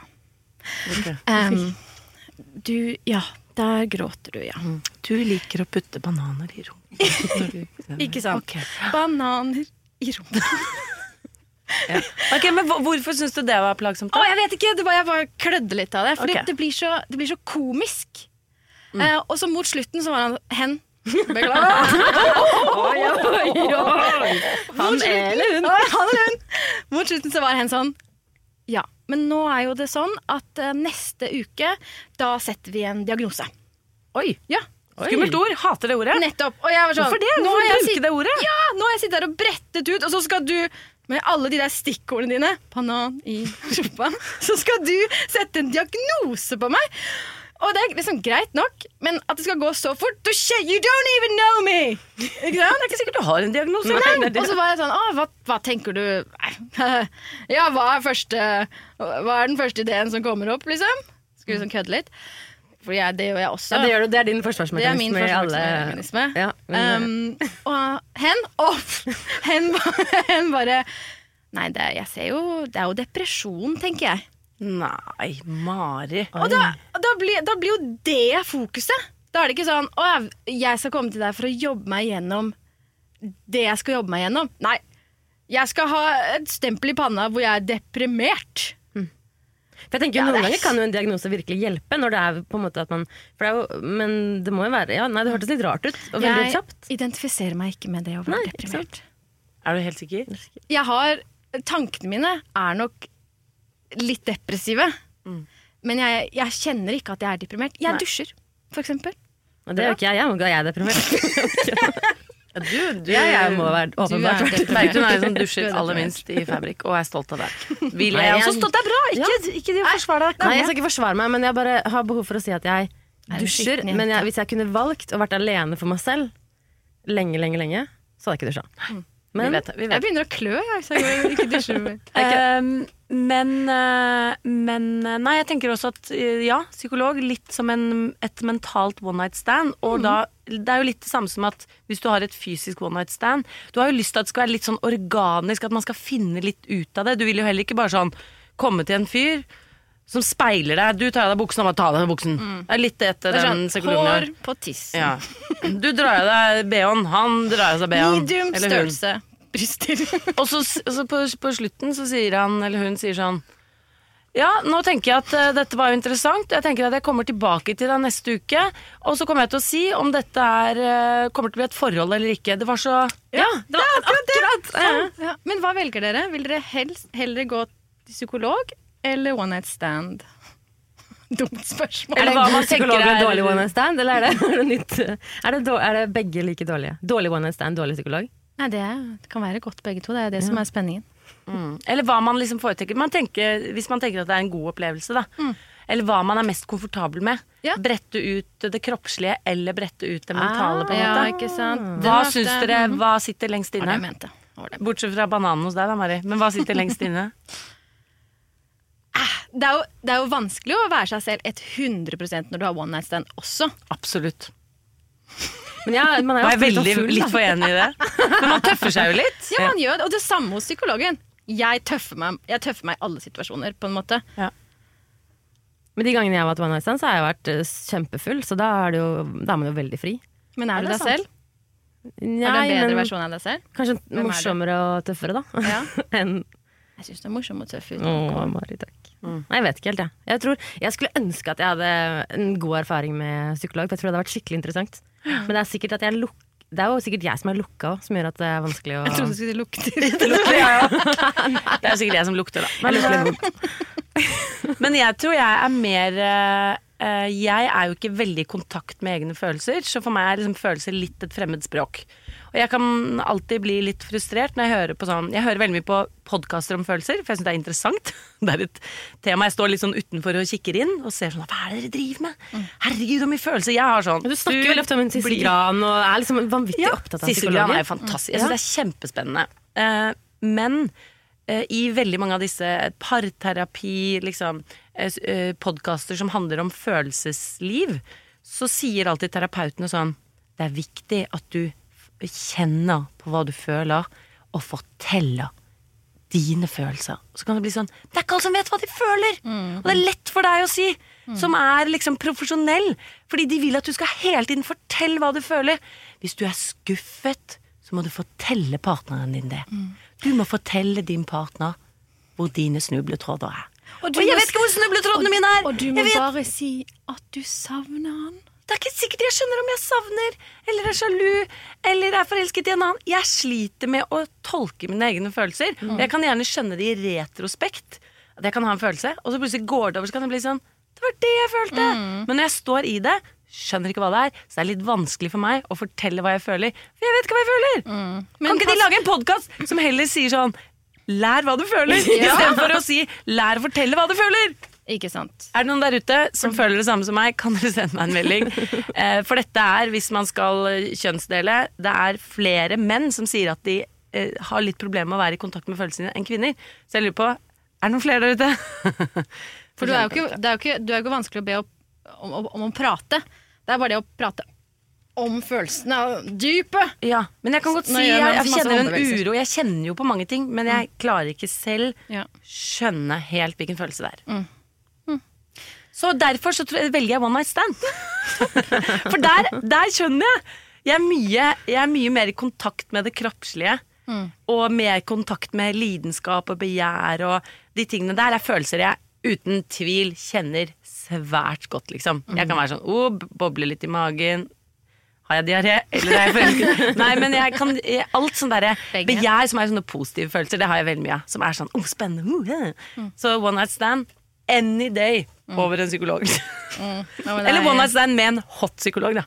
Speaker 1: Em, du Ja, der gråter du, ja.
Speaker 2: Du liker å putte bananer i rom.
Speaker 1: Ikke sant?
Speaker 2: Okay.
Speaker 1: Bananer i rommet.
Speaker 2: Ok, men Hvorfor syns du det var plagsomt?
Speaker 1: Å, jeg vet ikke, det var, jeg bare klødde litt av det. For
Speaker 2: okay.
Speaker 1: det, blir så, det blir så komisk. Eh, og så mot slutten så var han hen. Beklager. Han eller hun. Han eller hun. Mot slutten så var hen sånn Ja, men nå er jo det sånn at eh, neste uke, da setter vi en diagnose.
Speaker 2: Oi,
Speaker 1: Ja,
Speaker 2: Skummelt ord. Hater det ordet.
Speaker 1: nettopp. Og jeg var sånn
Speaker 2: Hvorfor det?
Speaker 1: nå har jeg sitt-
Speaker 2: det ordet?
Speaker 1: Ja, nå har jeg sittet her og brettet ut, og så skal du med alle de der stikkordene dine, banan i rumpa, så skal du sette en diagnose på meg. Og det er liksom greit nok, men at det skal gå så fort du You don't even know me! Ikke sant?
Speaker 2: Det er ikke sikkert du har en diagnose.
Speaker 1: Nei, og så var jeg sånn Å, hva, hva tenker du Ja, hva er, første, hva er den første ideen som kommer opp, liksom? Skulle liksom kødde litt. For jeg, det gjør jeg også.
Speaker 7: Ja, det, gjør du, det er din
Speaker 1: Det er
Speaker 7: forsvarsmekanisme.
Speaker 1: min forsvarsmekanisme.
Speaker 7: Ja, men,
Speaker 1: Um, og hen opp! Hen, hen bare Nei, det, jeg ser jo Det er jo depresjon, tenker jeg.
Speaker 2: Nei, Mari.
Speaker 1: Og da, da, blir, da blir jo det fokuset. Da er det ikke sånn Å, jeg- jeg skal komme til deg for å jobbe meg gjennom det jeg skal jobbe meg gjennom. Nei. Jeg skal ha et stempel i panna hvor jeg er deprimert.
Speaker 7: For jeg tenker
Speaker 1: Ja,
Speaker 7: Noen
Speaker 1: er-
Speaker 7: ganger kan jo en diagnose virkelig hjelpe, når det er på en måte at man det jo, Men det må jo være ja, Nei, det hørtes litt rart ut. Og veldig
Speaker 1: Jeg
Speaker 7: kjapt.
Speaker 1: identifiserer meg ikke med det å være deprimert.
Speaker 2: Er du helt sikker?
Speaker 1: Jeg har Tankene mine er nok litt depressive. Men jeg, jeg kjenner ikke at jeg er deprimert. Jeg
Speaker 2: Nei.
Speaker 1: dusjer, for eksempel.
Speaker 7: Men det gjør ikke jeg. Jeg, må- jeg er deprimert.
Speaker 2: Ja, du, du,
Speaker 7: jeg, jeg må være
Speaker 1: Du er
Speaker 7: åpenbart være
Speaker 1: deprimert.
Speaker 2: Hun er jo sånn
Speaker 1: Du
Speaker 2: dusjer
Speaker 1: er
Speaker 2: aller minst i Fabrik, og er stolt av det. Vil
Speaker 7: jeg,
Speaker 2: jeg også stolt? Det er bra! Ikke, ikke det å forsvare deg.
Speaker 7: Nei, jeg skal ikke forsvare meg, men jeg bare har behov for å si at jeg
Speaker 1: Er
Speaker 7: dusjer. Men jeg, hvis jeg kunne valgt å vært alene for meg selv lenge, lenge, lenge, så hadde jeg ikke dusja.
Speaker 2: Vi vet. Vi vet Jeg
Speaker 1: begynner å klø, jeg, så jeg ikke dusjer mer.
Speaker 2: Ehm, men, eh, men eh, Nei, jeg tenker også at eh, ja, psykolog litt som en, et mentalt one night stand. Og da, det er jo litt det samme som at hvis du har et fysisk one night stand Du har jo lyst til at det skal være litt sånn organisk, at man skal finne litt ut av det. Du vil jo heller ikke bare sånn komme til en fyr som speiler deg. Du tar av deg buksen, og bare tar av deg buksen. Det er litt etter
Speaker 1: Det
Speaker 2: den
Speaker 1: sånn,
Speaker 2: psykologen
Speaker 1: hår på tissen.
Speaker 2: Ja. Du drar av deg bh-en, han drar av seg bh-en.
Speaker 1: Medium
Speaker 2: eller
Speaker 1: størrelse. Bryster.
Speaker 2: Og så, så på, på slutten så sier han eller hun sier sånn Ja, nå tenker jeg at uh, dette var jo interessant. Jeg tenker at jeg kommer tilbake til deg neste uke. Og så kommer jeg til å si om dette er, uh, kommer til å bli et forhold eller ikke. Det var så Ja,
Speaker 1: Det var akkurat det! Ja. Men hva velger dere? Vil dere helst heller gå til psykolog eller one night stand? Dumt spørsmål.
Speaker 2: Er det hva man tenker er
Speaker 7: dårlig one night stand, eller er det, er det nytt? Er det, er det begge like dårlige? Dårlig one night stand, dårlig psykolog?
Speaker 1: Nei, det, er, det kan være godt begge to. Det er det som er spenningen.
Speaker 2: Mm. Eller hva man liksom foretrekker. Man tenker, hvis man tenker at det er en god opplevelse, da. Eller hva man er mest komfortabel med.
Speaker 1: Ja.
Speaker 2: Brette ut det kroppslige eller brette ut det mentale. på en
Speaker 1: Ja, ikke sant?
Speaker 2: Hva
Speaker 1: var
Speaker 2: syns dere,
Speaker 1: Mhm.
Speaker 2: hva sitter lengst inne?
Speaker 1: jeg mente. Det.
Speaker 2: Bortsett fra bananen hos deg, da, Mari. Men hva sitter lengst inne?
Speaker 1: Det, er jo, det er jo vanskelig å være seg selv 100 når du har one night stand også.
Speaker 2: Absolutt.
Speaker 7: Men ja, man er jo
Speaker 2: veldig,
Speaker 7: litt full,
Speaker 2: litt for enig i det? Men man tøffer seg jo litt.
Speaker 1: Ja, man gjør det. Og det samme hos psykologen. Jeg tøffer meg, jeg tøffer meg i alle situasjoner, på en måte.
Speaker 7: Men de gangene jeg har vært one night stand, så har jeg vært eh, kjempefull, så da er, det jo, da er man jo veldig fri.
Speaker 1: Men er
Speaker 7: Er
Speaker 1: du deg
Speaker 7: sant?
Speaker 1: selv?
Speaker 7: Nei,
Speaker 1: er du en bedre versjon av deg selv?
Speaker 7: Kanskje
Speaker 1: er det?
Speaker 7: morsommere og tøffere, da.
Speaker 1: Ja.
Speaker 7: enn
Speaker 1: Jeg syns du er morsom og tøff.
Speaker 7: Å. Mari, takk. Nei, jeg vet ikke helt, jeg. Jeg, tror, jeg skulle ønske at jeg hadde en god erfaring med psykolog, for jeg tror det hadde vært skikkelig interessant. Men det er sikkert at jeg luk det er jo sikkert jeg som er lukka òg, som gjør at det er vanskelig å
Speaker 1: Jeg trodde du skulle si lukter.
Speaker 2: Det er sikkert jeg som lukter, da. Men, men jeg tror jeg er mer eh, eh, Jeg er jo ikke veldig i kontakt med egne følelser, så for meg er liksom følelser litt et fremmed språk. Og jeg kan alltid bli litt frustrert når jeg hører på sånn Jeg hører veldig mye på podkaster om følelser, for jeg syns det er interessant. Det er et tema jeg står litt sånn utenfor og kikker inn og ser sånn Hva er det dere driver med? Herregud, så mye følelser jeg har sånn.
Speaker 7: Du snakker veldig ofte om en Sissel Gran og er liksom vanvittig
Speaker 2: ja,
Speaker 7: opptatt av
Speaker 2: Sissel
Speaker 7: psykologer.
Speaker 2: Gran er jo fantastisk. Jeg syns det er kjempespennende. Uh, men uh, i veldig mange av disse parterapi, liksom, uh, eh, podkaster som handler om følelsesliv, så sier alltid terapeutene sånn Det er viktig at du kjenner på hva du føler, og forteller dine følelser. Så kan det bli sånn Det er ikke alle som vet hva de føler! Og det er lett for deg å si, som er liksom profesjonell. Fordi de vil at du skal hele tiden fortelle hva du føler. Hvis du er skuffet, så må du fortelle partneren din det. Du må fortelle din partner hvor dine snubletråder er. Og, jeg vet ikke hvor snubletrådene mine er!
Speaker 1: Og du må bare si at du savner han.
Speaker 2: Det er ikke sikkert jeg skjønner om jeg savner, eller er sjalu, eller er forelsket i en annen. Jeg sliter med å tolke mine egne følelser. Mm. jeg kan gjerne skjønne det i retrospekt. At jeg kan ha en følelse, og så plutselig går det over, så kan det bli sånn Det var det jeg følte! Men når jeg står i det, skjønner ikke hva det er, så det er litt vanskelig for meg å fortelle hva jeg føler. For jeg vet ikke hva jeg føler! kan ikke de lage en podkast som heller sier sånn Lær hva du føler, istedenfor å si 'lær å fortelle hva du føler'.
Speaker 1: Ikke sant.
Speaker 2: Er det noen der ute som føler det samme som meg, kan dere sende meg en melding. Eh, For dette er, hvis man skal eh, kjønnsdele, det er flere menn som sier at de eh, har litt problemer med å være i kontakt med følelsene enn kvinner. Så jeg lurer på, er det noen flere der ute?
Speaker 1: For du er jo ikke, det er jo ikke, du er jo ikke vanskelig å be om, om, om å prate. Det er bare det å prate om følelsene og dypet.
Speaker 2: Ja, men jeg kan godt si, jeg,
Speaker 1: man
Speaker 2: jeg kjenner en uro, jeg kjenner jo på mange ting, men jeg klarer ikke selv skjønne helt hvilken følelse det er. Så derfor så velger jeg one night stand. For der, der skjønner jeg. Jeg er, mye, jeg er mye mer i kontakt med det kroppslige. Og mer kontakt med lidenskap og begjær og de tingene der er følelser jeg uten tvil kjenner svært godt, liksom. Jeg kan være sånn oh, boble litt i magen. Har jeg diaré? Eller er jeg forelsket? Nei, men jeg kan Alt sånn derre begjær som er sånne positive følelser, det har jeg veldig mye av. Som er sånn oh, spennende. Oh, yeah. Så one night stand any day over en psykolog. Eller one night stand med en hot psykolog, da.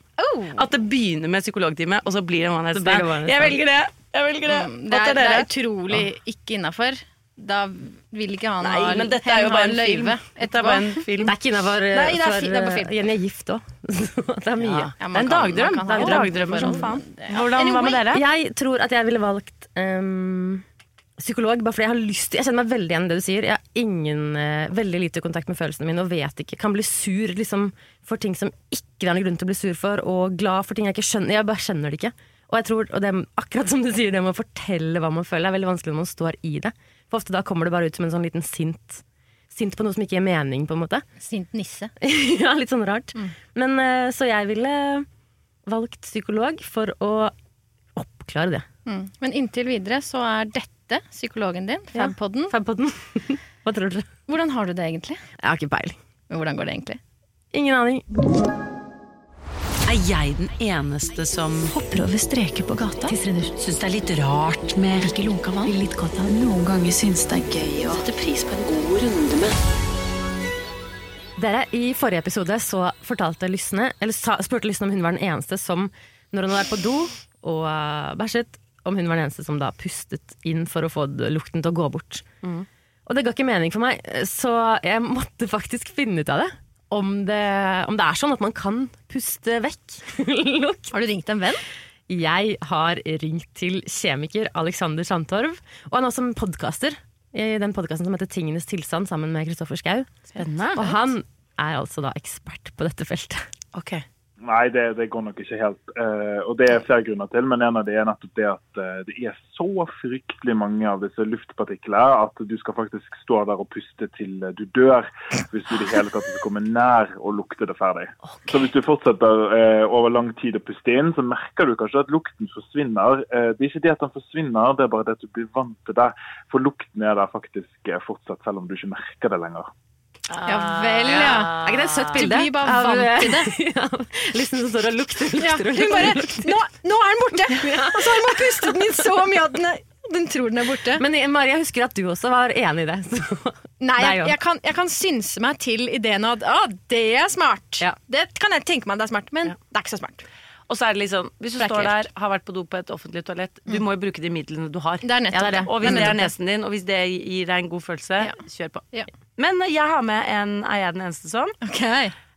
Speaker 2: At det begynner med psykologtime, og så blir det one night stand.
Speaker 7: one
Speaker 2: Jeg velger det! Jeg velger det.
Speaker 1: Mm, Det er, det er utrolig ikke innafor. Da vil ikke han
Speaker 2: Nei,
Speaker 1: ha
Speaker 2: men dette er jo bare en
Speaker 1: løyve
Speaker 2: Dette er bare en film.
Speaker 7: Det er ikke innafor
Speaker 1: det er
Speaker 7: for eh,
Speaker 1: film.
Speaker 7: Jenny er gift òg. det er mye.
Speaker 2: Ja. Det er en dagdrøm. Det er en
Speaker 1: ha
Speaker 2: dagdrøm som faen. Hvordan, hva med dere?
Speaker 7: Jeg tror at jeg ville valgt ehm, psykolog, bare fordi jeg har lyst til Jeg kjenner meg veldig igjen i det du sier. Jeg har ingen, eh, veldig lite kontakt med følelsene mine og vet ikke. Kan bli sur liksom, for ting som ikke det er noen grunn til å bli sur for, og glad for ting jeg ikke skjønner. Jeg bare skjønner det ikke. Og jeg tror, og det, akkurat som du sier, det med å fortelle hva man føler, er veldig vanskelig når man står i det. For ofte da kommer det bare ut som en sånn liten sint Sint på noe som ikke gir mening, på en måte.
Speaker 1: Sint nisse.
Speaker 7: ja, litt sånn rart. Men eh, Så jeg ville valgt psykolog for å oppklare det.
Speaker 1: Mm. Men inntil videre så er dette psykologen din, Fabpodden.
Speaker 7: Fabpodden. Hva tror dere?
Speaker 1: Hvordan har du det egentlig?
Speaker 7: Jeg har ikke peiling.
Speaker 1: Men Hvordan går det egentlig?
Speaker 7: Ingen aning.
Speaker 2: Er jeg den eneste som
Speaker 1: Hopper over streker på gata.
Speaker 2: syns det er litt rart med
Speaker 1: Ikke lunka vann. Litt godt av Noen ganger syns det er gøy å sette pris på en god runde med
Speaker 7: Dere, I forrige episode så fortalte Lysne, eller sa, spurte Lysne om hun var den eneste som, når hun var på do og uh, bæsjet, om hun var den eneste som da pustet inn for å få lukten til å gå bort. Og det ga ikke mening for meg, så jeg måtte faktisk finne ut av det. Om det, om det er sånn at man kan puste vekk lukt.
Speaker 1: Har du ringt en venn?
Speaker 7: Jeg har ringt til kjemiker Alexander Sandtorv, og han er også en podkaster i den podkasten som heter Tingenes tilstand, sammen med Kristoffer
Speaker 2: Schou.
Speaker 7: Og han er altså da ekspert på dette feltet.
Speaker 2: Ok.
Speaker 8: Nei, det, det går nok ikke helt. Uh, og det er flere grunner til, men en av det er nettopp det at uh, det er så fryktelig mange av disse luftpartiklene at du skal faktisk stå der og puste til du dør, hvis du i det hele tatt skal komme nær å lukte det ferdig. Så hvis du fortsetter uh, over lang tid å puste inn, så merker du kanskje at lukten forsvinner. Det er ikke det at den forsvinner, det er bare det at du blir vant til det. For lukten er der faktisk fortsatt, selv om du ikke merker det lenger.
Speaker 1: Ja vel, ja.
Speaker 7: Er ikke det et søtt bilde?
Speaker 1: Du blir bare vant til det.
Speaker 7: ja, Listen som står og lukter,
Speaker 1: Ja,
Speaker 7: lukter og
Speaker 1: hun bare nå, nå er den borte! Og så har man pustet den inn så mye at den, den tror den er borte.
Speaker 7: Men Mari, jeg husker at du også var enig i det. Så.
Speaker 1: Nei, jeg, jeg, kan, jeg kan synse meg til ideen av at ah, det er smart.
Speaker 7: Ja.
Speaker 1: Det kan jeg tenke meg at det er smart, men det er ikke så smart.
Speaker 2: Og så er det sånn, hvis du står der, har vært på do på et offentlig toalett, du må jo bruke de midlene du har.
Speaker 1: Det er nettopp
Speaker 7: Ja, det er det.
Speaker 2: Og hvis det er nesen din, og hvis det gir deg en god følelse,
Speaker 1: Ja.
Speaker 2: kjør på.
Speaker 1: Ja.
Speaker 2: Men jeg har med en Er jeg den eneste som?
Speaker 1: Ok.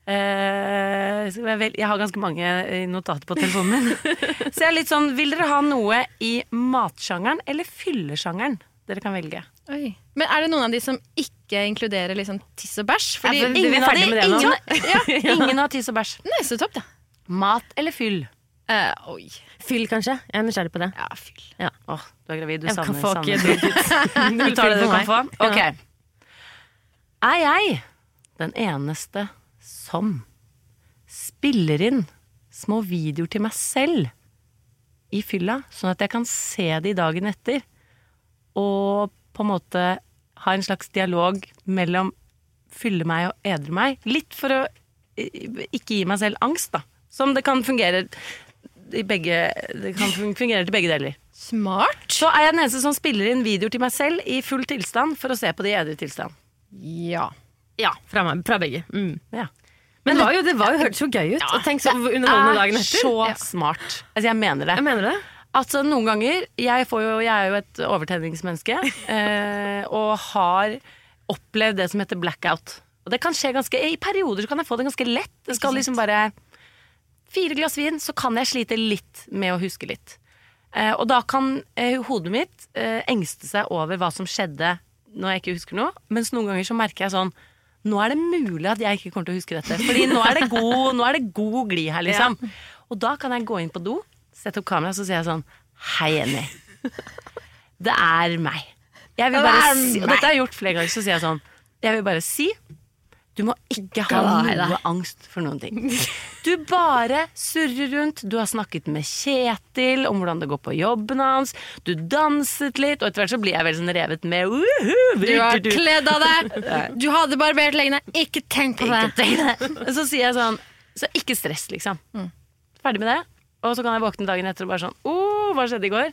Speaker 2: Eh, jeg, har ganske mange eh, notater på telefonen min. så jeg er litt sånn Vil dere ha noe i matsjangeren eller fyllesjangeren? Dere kan velge.
Speaker 1: Oi. Men er det noen av de som ikke inkluderer liksom tiss og bæsj? Fordi
Speaker 7: Ja,
Speaker 1: ingen av de ingen,
Speaker 2: Ja, ingen har tiss og bæsj.
Speaker 1: Nei, så topp, da.
Speaker 2: Mat eller fyll?
Speaker 1: Uh, oi.
Speaker 7: Fyll, kanskje. Jeg er nysgjerrig på det.
Speaker 1: Ja, fyll.
Speaker 2: Åh, du er gravid, du
Speaker 7: Jeg
Speaker 2: savner. Du tar det du kan få? Ok. Er jeg den eneste som spiller inn små videoer til meg selv i fylla, sånn at jeg kan se de dagen etter, og på en måte ha en slags dialog mellom fylle meg og edre meg? Litt for å eh, ikke gi meg selv angst, da. Som det kan fungere i begge Det kan fungere til begge deler.
Speaker 1: Smart.
Speaker 2: Så er jeg den eneste som spiller inn videoer til meg selv i full tilstand for å se på det i edru tilstand.
Speaker 1: Ja.
Speaker 7: Ja, fra, meg, fra begge. Mm.
Speaker 2: Ja.
Speaker 7: Men det var jo, det var jo hørtes jo gøy ut. og tenk så underholdende dagen etter.
Speaker 2: så smart. Altså, jeg mener det.
Speaker 7: Jeg mener det.
Speaker 2: Altså, noen ganger jeg, får jo, jeg er jo et overtenningsmenneske eh, og har opplevd det som heter blackout. Og det kan skje ganske I perioder så kan jeg få det ganske lett. Det skal liksom bare Fire glass vin, så kan jeg slite litt med å huske litt. Eh, og da kan eh, hodet mitt eh, engste seg over hva som skjedde når jeg ikke husker noe. Mens noen ganger så merker jeg sånn Nå er det mulig at jeg ikke kommer til å huske dette. Fordi nå er det god, nå er det god glid her, liksom. Og da kan jeg gå inn på do, sette opp kamera, så sier jeg sånn Hei, Jenny. Det er meg. Jeg vil bare si, og dette har jeg gjort flere ganger, så sier jeg sånn Jeg vil bare si du må ikke ha noe angst for noen ting. Du bare surrer rundt. Du har snakket med Kjetil om hvordan det går på jobben hans. Du danset litt, og etter hvert så blir jeg vel sånn revet med. Uhu,
Speaker 1: Du har kledd av deg. Du hadde barbert leggene. Ikke tenk på det.
Speaker 2: ikke tenk det. Så sier jeg sånn Så ikke stress, liksom. Ferdig med det. Og så kan jeg våkne dagen etter og bare sånn Å, hva skjedde i går?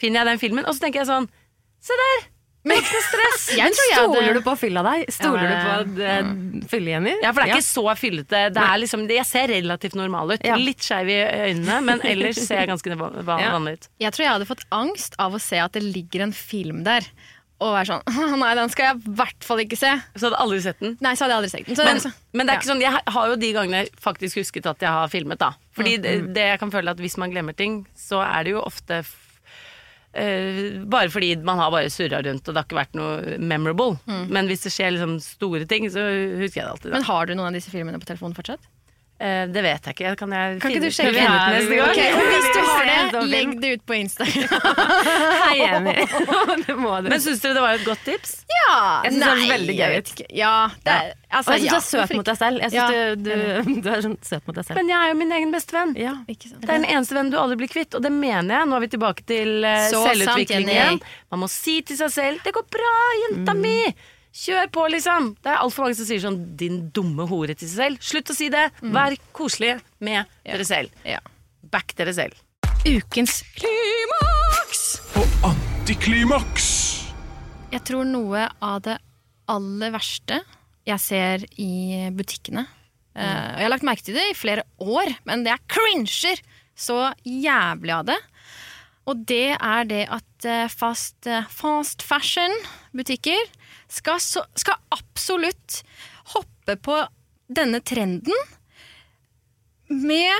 Speaker 2: Finner jeg den filmen, og så tenker jeg sånn Se der!
Speaker 1: Men
Speaker 2: stress.
Speaker 1: Jeg tror jeg
Speaker 7: Stoler du på fylla deg? Stoler
Speaker 2: Ja,
Speaker 7: du på uh, fylle-Jenny?
Speaker 2: Ja, for det er ikke så fyllete. Det er liksom, jeg ser relativt normal ut.
Speaker 7: Ja.
Speaker 2: Litt skeiv i øynene, men ellers ser jeg ganske
Speaker 7: Ja.
Speaker 2: vanlig ut.
Speaker 1: Jeg tror jeg hadde fått angst av å se at det ligger en film der. Og være sånn Nei, den skal jeg i hvert fall ikke se.
Speaker 2: Så hadde aldri sett den.
Speaker 1: Nei, så hadde jeg aldri sett den. Så,
Speaker 2: Men,
Speaker 1: så-
Speaker 2: men det er
Speaker 1: ja.
Speaker 2: ikke sånn, jeg har jo de gangene faktisk husket at jeg har filmet, da. Fordi
Speaker 1: Mm.
Speaker 2: det, det jeg kan føle at hvis man glemmer ting, så er det jo ofte f- eh, bare fordi man har bare surra rundt og det har ikke vært noe memorable. Men hvis det skjer liksom store ting, så husker jeg det alltid. Da.
Speaker 1: Mm. Men har du noen av disse filmene på telefonen fortsatt?
Speaker 2: Eh, det vet jeg ikke. Kan, jeg
Speaker 1: Kan ikke du sjekke
Speaker 2: finne ut neste gang?
Speaker 1: Okay, hvis du har det, legg det ut på Instagram.
Speaker 7: Hei, Jenny.
Speaker 2: Men syns dere det var et godt tips?
Speaker 1: Ja,
Speaker 7: Jeg synes det er veldig gøy.
Speaker 1: Ja, det er, altså,
Speaker 7: Og jeg syns
Speaker 1: ja,
Speaker 7: du er søt mot deg selv.
Speaker 1: Ja,
Speaker 7: du, du, du er sånn søt mot deg selv.
Speaker 2: Men jeg er jo min egen beste venn.
Speaker 7: Ja.
Speaker 2: Det er den eneste vennen du aldri blir kvitt, og det mener jeg. Nå er vi tilbake til uh,
Speaker 1: Så sant.
Speaker 2: Man må si til seg selv 'det går bra, jenta mi'. Kjør på, liksom! Det er altfor mange som sier sånn 'din dumme hore' til seg selv. Slutt å si det. Vær koselig med dere selv.
Speaker 1: Ja.
Speaker 2: Back dere selv.
Speaker 1: Ukens klimaks!
Speaker 9: Og antiklimaks!
Speaker 1: Jeg tror noe av det aller verste jeg ser i butikkene eh, og Jeg har lagt merke til det i flere år, men det er cringer så jævlig av det. Og det er det at eh, fast, eh, fast fashion-butikker skal, så, skal absolutt hoppe på denne trenden med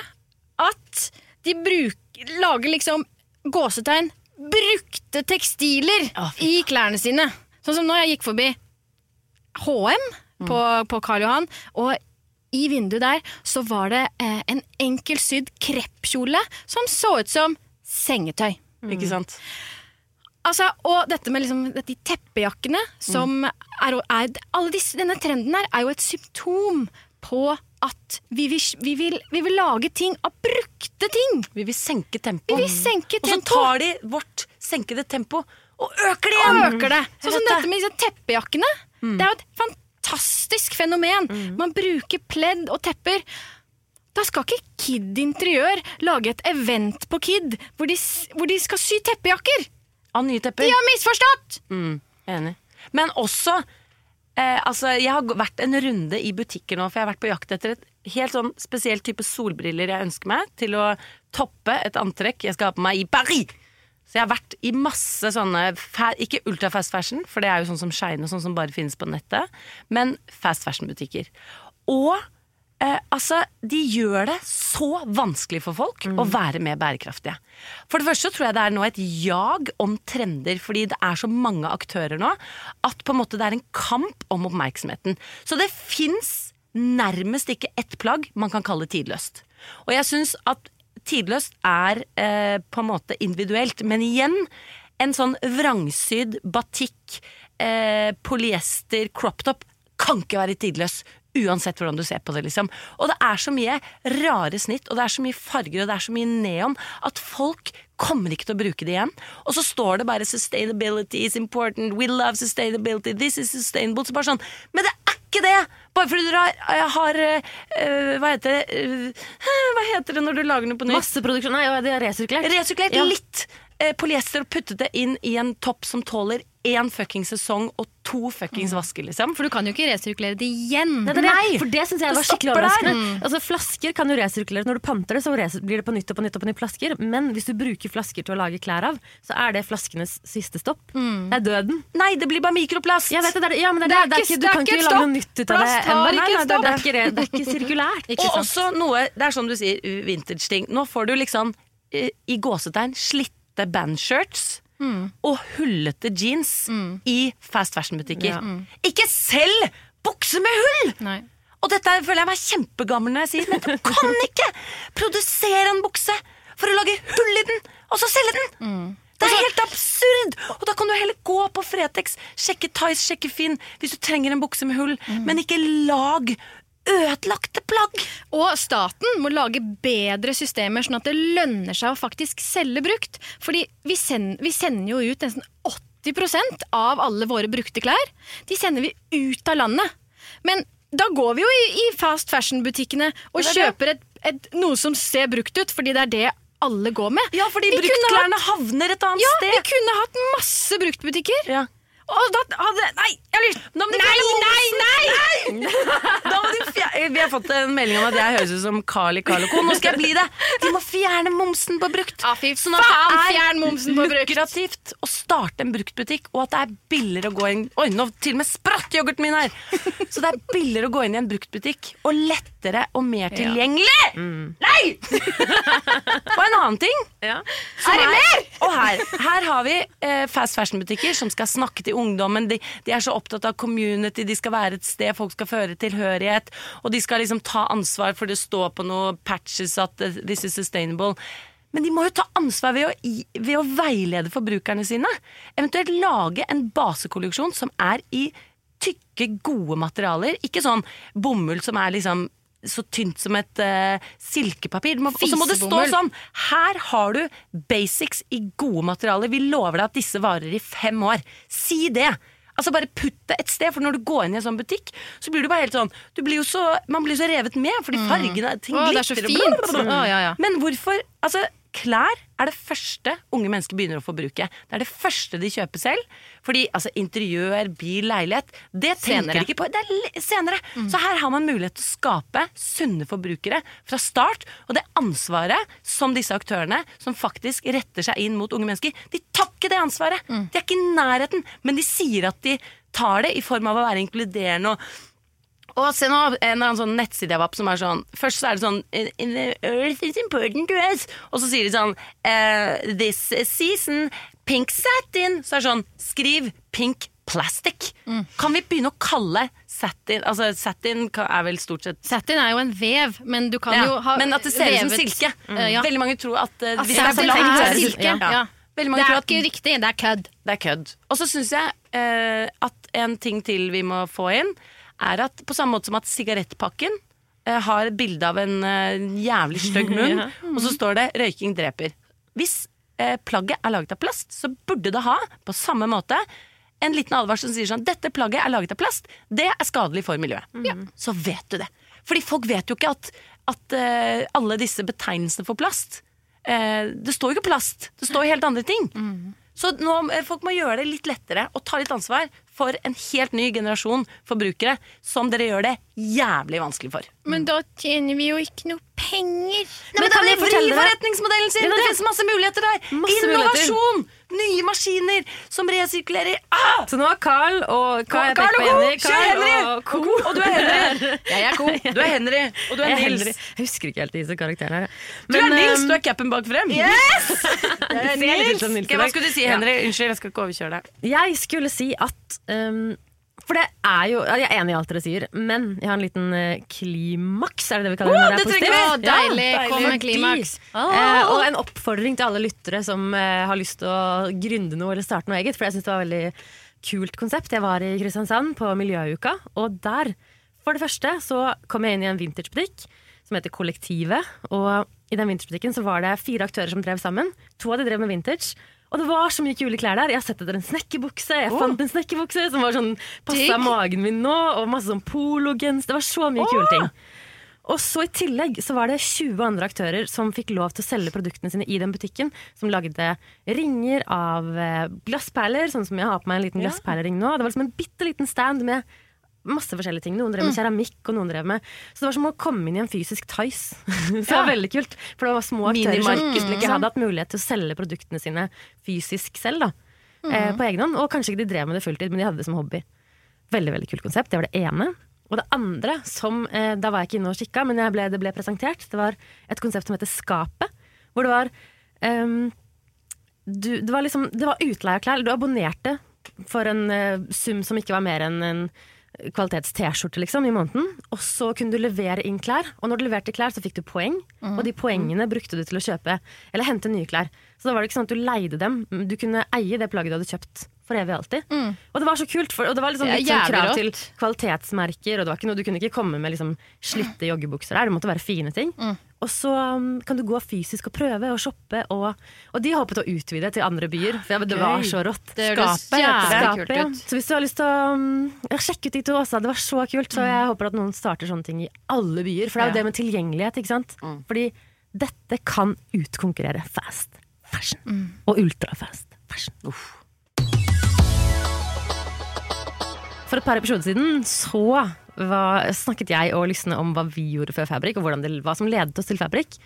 Speaker 1: at de bruk, lager liksom gåsetegn brukte tekstiler i klærne sine. Sånn som når jeg gikk forbi HM på, på Karl Johan, og i vinduet der så var det eh, en enkelsydd kreppkjole som så ut som sengetøy.
Speaker 2: Ikke sant?
Speaker 1: Altså, og dette med liksom, de teppejakkene som er, er alle disse, Denne trenden her er jo et symptom på at vi vil, vi, vil, vi vil lage ting av brukte ting.
Speaker 2: Vi vil senke tempo.
Speaker 1: Vi vil
Speaker 2: Og så tar de vårt senkede tempo og øker det igjen!
Speaker 1: Og øker det. Sånn som dette med disse teppejakkene. Det er jo et fantastisk fenomen. Man bruker pledd og tepper. Da skal ikke Kid Interiør lage et event på Kid hvor de, hvor de skal sy teppejakker.
Speaker 2: Av nye tepper.
Speaker 1: De har misforstått!
Speaker 2: Mm, enig. Men også eh, altså, Jeg har vært en runde i butikker nå, for jeg har vært på jakt etter et helt sånn spesiell type solbriller jeg ønsker meg til å toppe et antrekk jeg skal ha på meg i Paris. Så jeg har vært i masse sånne Ikke ultra fast fashion, for det er jo sånn som Shine og sånn som bare finnes på nettet, men fast fashion-butikker. Og eh, altså, de gjør det så vanskelig for folk å være mer bærekraftige. For det første tror jeg det er nå et jag om trender, fordi det er så mange aktører nå, at på en måte det er en kamp om oppmerksomheten. Så det fins nærmest ikke ett plagg man kan kalle tidløst. Og jeg syns at tidløst er eh, på en måte individuelt, men igjen en sånn vrangsydd batikk, eh, polyester, crop top kan ikke være tidløs. Uansett hvordan du ser på det. liksom. Og det er så mye rare snitt, og det er så mye farger og det er så mye neon at folk kommer ikke til å bruke det igjen. Og så står det bare 'sustainability is important', 'we love sustainability', 'this is sustainable'. Så bare sånn, Men det er ikke det! Bare fordi dere har, eh, har øh, Hva heter det øh, Hva heter det når du lager noe på nytt?
Speaker 7: Masseproduksjon. Nei, det er resirkulert.
Speaker 2: Resirkulert
Speaker 7: Ja.
Speaker 2: litt polyester og puttet det inn i en topp som tåler én fuckings sesong og to fuckings vasker, liksom.
Speaker 1: For du kan jo ikke resirkulere det igjen.
Speaker 7: Nei, det,
Speaker 2: Nei!
Speaker 7: For det syns jeg
Speaker 2: Det
Speaker 7: var skikkelig overraskende. Mm. Altså, flasker kan jo resirkuleres. Når du panter det, så blir det på nytt og på nytt og på nytt flasker. Men hvis du bruker flasker til å lage klær av, så er det flaskenes siste stopp. Det er døden.
Speaker 2: Nei, det blir bare mikroplast!
Speaker 7: Jeg vet det, er, ja, men det, er, det er
Speaker 1: ikke-
Speaker 7: du kan
Speaker 1: ikke
Speaker 7: lage noe nytt ut av det ennå. Nei, nei, det, det, er ikke, det er ikke sirkulært.
Speaker 1: Ikke
Speaker 2: og også noe, det er som du sier, vintage-ting. Nå får du liksom eh, i gåsetegn slitte bandshirts. Og hullete jeans i fast fashion-butikker. Ikke selv bukser med hull!
Speaker 1: Nei.
Speaker 2: Og dette er- føler jeg meg kjempegammel når jeg sier, men du kan ikke produsere en bukse for å lage hull i den, og så selge den! Det er helt absurd! Og da kan du heller gå på Fretex, sjekke Tice, sjekke Finn hvis du trenger en bukse med hull, men ikke lag ødelagte plagg!
Speaker 1: Og staten må lage bedre systemer, sånn at det lønner seg å faktisk selge brukt. Fordi vi, send, vi sender jo ut nesten 80% av alle våre brukte klær. De sender vi ut av landet. Men da går vi jo i, i fast fashion-butikkene og
Speaker 2: Det det.
Speaker 1: kjøper et, et, noe som ser brukt ut, fordi det er det alle går med.
Speaker 2: Ja, fordi bruktklærne havner et annet
Speaker 1: Ja,
Speaker 2: sted.
Speaker 1: vi kunne hatt masse bruktbutikker.
Speaker 2: Ja.
Speaker 1: Og da hadde Nei! Jeg har lyst
Speaker 2: Nå må du
Speaker 1: Nei, nei, nei,
Speaker 2: nei! Fjer- Vi har fått en melding om at jeg høres ut som Carl i Carl Co. Nå skal jeg bli det! De må fjerne momsen på brukt.
Speaker 1: Ah, fy
Speaker 2: Sånn at det er
Speaker 1: fjern momsen på brukt.
Speaker 2: lukrativt å starte en bruktbutikk, og at det er billigere å gå inn Oi, nå til og med spratt yoghurten min her! Så det er billigere å gå inn i en bruktbutikk, og lettere og mer tilgjengelig! Nei! og en annen ting
Speaker 7: Ja.
Speaker 2: er det mer? Og her, her har vi eh, fast fashion-butikker som skal snakke til ungdommen. De, de er så opptatt av community, de skal være et sted folk skal føre tilhørighet. Og de skal liksom ta ansvar for det står på noen patches at this is sustainable. Men de må jo ta ansvar ved å, ved å veilede forbrukerne sine. Eventuelt lage en basekolleksjon som er i tykke, gode materialer. Ikke sånn bomull som er liksom så tynt som et uh, silkepapir. Og så må det stå sånn her har du basics i gode materialer. Vi lover deg at disse varer i fem år. Si det! Altså Bare putt det et sted, for når du går inn i en sånn butikk, så blir du bare helt sånn du blir jo så, Man blir så revet med, fordi fargene ting
Speaker 1: så
Speaker 2: glitter og.
Speaker 1: Å, ja, ja.
Speaker 2: Men hvorfor Altså, klær er det første unge mennesker begynner å forbruke. Det er det første de kjøper selv. Fordi altså, interiør, bil, leilighet Det tenker
Speaker 1: Senere.
Speaker 2: de ikke på. Det er senere. senere. Så her har man mulighet til å skape sunne forbrukere fra start. Og det ansvaret som disse aktørene, som faktisk retter seg inn mot unge mennesker, de tar ikke det ansvaret. De er ikke i nærheten, men de sier at de tar det i form av å være inkluderende og og se nå en eller annen sånn nettside jeg var på som er sånn Først så er det sånn "In- in the Earth is important to us. Og så sier de sånn eh, This season pink satin. Så er det sånn Skriv pink plastic. Kan vi begynne å kalle satin Altså satin er vel stort sett
Speaker 1: Satin er jo en vev, men du kan
Speaker 2: ja,
Speaker 1: jo ha
Speaker 2: Men at det ser ut som silke.
Speaker 1: Mm. ja.
Speaker 2: Veldig mange tror at uh,
Speaker 1: At
Speaker 2: hvis det er for langt,
Speaker 1: er silke.
Speaker 2: Ja.
Speaker 1: Det er ikke riktig, det er kødd.
Speaker 2: det er kødd. Og så syns jeg uh, at en ting til vi må få inn, er at på samme måte som at sigarettpakken eh, har et bilde av en eh, jævlig stygg munn, og så står det 'røyking dreper'. Hvis eh, plagget er laget av plast, så burde det ha, på samme måte, en liten advarsel som sier sånn 'dette plagget er laget av plast', det er skadelig for miljøet. Ja, så vet du det. Fordi folk vet jo ikke at, at eh, alle disse betegnelsene for plast eh, Det står jo ikke plast, det står jo helt andre ting. Så nå, eh, folk må gjøre det litt lettere og ta litt ansvar for en helt ny generasjon forbrukere som dere gjør det jævlig vanskelig for.
Speaker 1: Men da tjener vi jo ikke noe penger.
Speaker 2: Men
Speaker 7: kan
Speaker 2: det
Speaker 7: jeg vri
Speaker 2: forretningsmodellen sin!
Speaker 7: Ja,
Speaker 2: Det
Speaker 7: det-
Speaker 2: finnes masse muligheter der!
Speaker 7: Masse
Speaker 2: Innovasjon! Nye maskiner som resirkulerer. Ah!
Speaker 7: Så nå er Carl og Carl,
Speaker 2: Carl og Co. Kjør Henry!
Speaker 7: og Co.
Speaker 2: Og du er Henry! Jeg er Co. Du er Henry. Og du er
Speaker 7: Jeg er
Speaker 2: Nils.
Speaker 7: Henry. Jeg husker ikke helt disse karakterene her.
Speaker 2: Du er Nils,
Speaker 7: um,
Speaker 2: du er capen bak frem.
Speaker 7: Yes! Jeg ser litt Nils
Speaker 2: Hva skulle du si, Henry? Unnskyld, jeg skal ikke overkjøre deg.
Speaker 7: Jeg skulle si at um, For det er jo Jeg er enig i alt dere sier, men jeg har en liten eh, klimaks, er det det vi kaller det? Når det
Speaker 2: det
Speaker 7: er
Speaker 2: trenger vi!
Speaker 1: Deilig. Kom med klimaks.
Speaker 7: Eh, og en oppfordring til alle lyttere som eh, har lyst til å gründe noe eller starte noe eget. For jeg syns det var et veldig kult konsept. Jeg var i Kristiansand på Miljøuka, og der, for det første, så kom jeg inn i en vintagebutikk som heter Kollektivet. Og i den vintagebutikken så var det fire aktører som drev sammen. To av de drev med vintage. Og det var så mye kule klær der. Jeg har sett etter en snekkerbukse. Jeg fant en snekkerbukse som var sånn passa magen min nå, og masse sånn pologens. Det var så mye kule ting. Og så i tillegg så var det 20 andre aktører som fikk lov til å selge produktene sine i den butikken. Som lagde ringer av eh, glassperler, sånn som jeg har på meg en liten glassperlering nå. Det var liksom en bitte liten stand med masse forskjellige ting. Noen drev med keramikk, og noen drev med Så det var som å komme inn i en fysisk Tice. så det var veldig kult. For det var små aktører som
Speaker 2: ikke
Speaker 7: ikke hadde hatt mulighet til å selge produktene sine fysisk selv. da eh, På egen hånd. Og kanskje ikke de drev med det fulltid, men de hadde det som hobby. Veldig veldig kult konsept. Det var det ene. Og det andre, som eh, da var jeg ikke inne og kikka, men ble, det ble presentert, det var et konsept som heter Skapet. Hvor det var um, du, Det var liksom Det var utleie av klær. Du abonnerte for en uh, sum som ikke var mer enn en kvalitets-T-skjorte liksom, i måneden. Og så kunne du levere inn klær. Og når du leverte klær, så fikk du poeng. Og de poengene brukte du til å kjøpe eller hente nye klær. Så da var det ikke sånn at du leide dem. Du kunne eie det plagget du hadde kjøpt for evig og alltid. Og det var så kult, for, og det var liksom litt sånn krav til kvalitetsmerker. Og det var ikke noe, du kunne ikke komme med liksom slitte joggebukser der. Det måtte være fine ting. Og så um, kan du gå fysisk og prøve og shoppe. Og, og de håpet å utvide til andre byer, for det var så rått.
Speaker 1: Det
Speaker 7: Skapet, Skapet, ja. Så hvis du har lyst til å um, sjekke ut de to også, det var så kult. Så jeg håper at noen starter sånne ting i alle byer. For det er jo det med tilgjengelighet, ikke sant. Fordi dette kan utkonkurrere fast fashion. Og ultrafast fashion. For et par episoder siden så var, snakket jeg og Lysne om hva vi gjorde før Fabrik, og det, hva som ledet oss til Fabrik.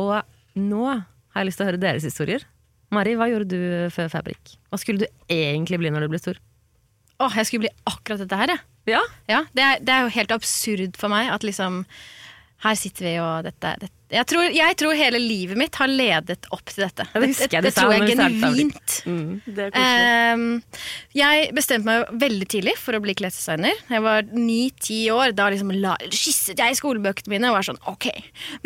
Speaker 7: Og nå har jeg lyst til å høre deres historier. Mari, hva gjorde du før Fabrik? Hva skulle du egentlig bli når du ble stor?
Speaker 1: Åh, jeg skulle bli akkurat dette her, jeg.
Speaker 7: Ja,
Speaker 1: Ja, det, er, det er jo helt absurd for meg at liksom Her sitter vi og dette, dette. Jeg, tror, jeg tror hele livet mitt har ledet opp til dette.
Speaker 7: Det,
Speaker 1: det
Speaker 7: det, det,
Speaker 1: tror jeg genuint.
Speaker 2: Mm.
Speaker 1: Ehm, jeg bestemte meg veldig tidlig for å bli klesdesigner. Jeg var ni-ti år. Da liksom la, skisset jeg i skolebøkene mine og var sånn Ok,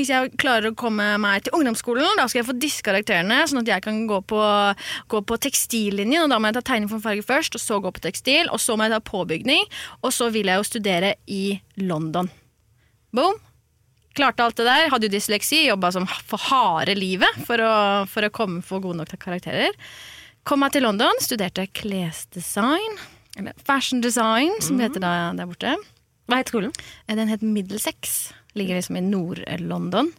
Speaker 1: hvis jeg klarer å komme meg til ungdomsskolen, da skal jeg få disse karakterene, sånn at jeg kan gå på, gå på tekstillinjen. Og da må jeg ta tegning for farge først, og så gå på tekstil, og så må jeg ta påbygning. Og så vil jeg jo studere i London. Boom. Klarte alt det der. Hadde jo dysleksi, jobba som for harde livet for å, for å komme få gode nok karakterer. Kom meg til London, studerte klesdesign. eller fashion design, som det heter da, der borte.
Speaker 7: Hva het skolen?
Speaker 1: Eh, Den het Middlesex. Ligger liksom i Nord-London.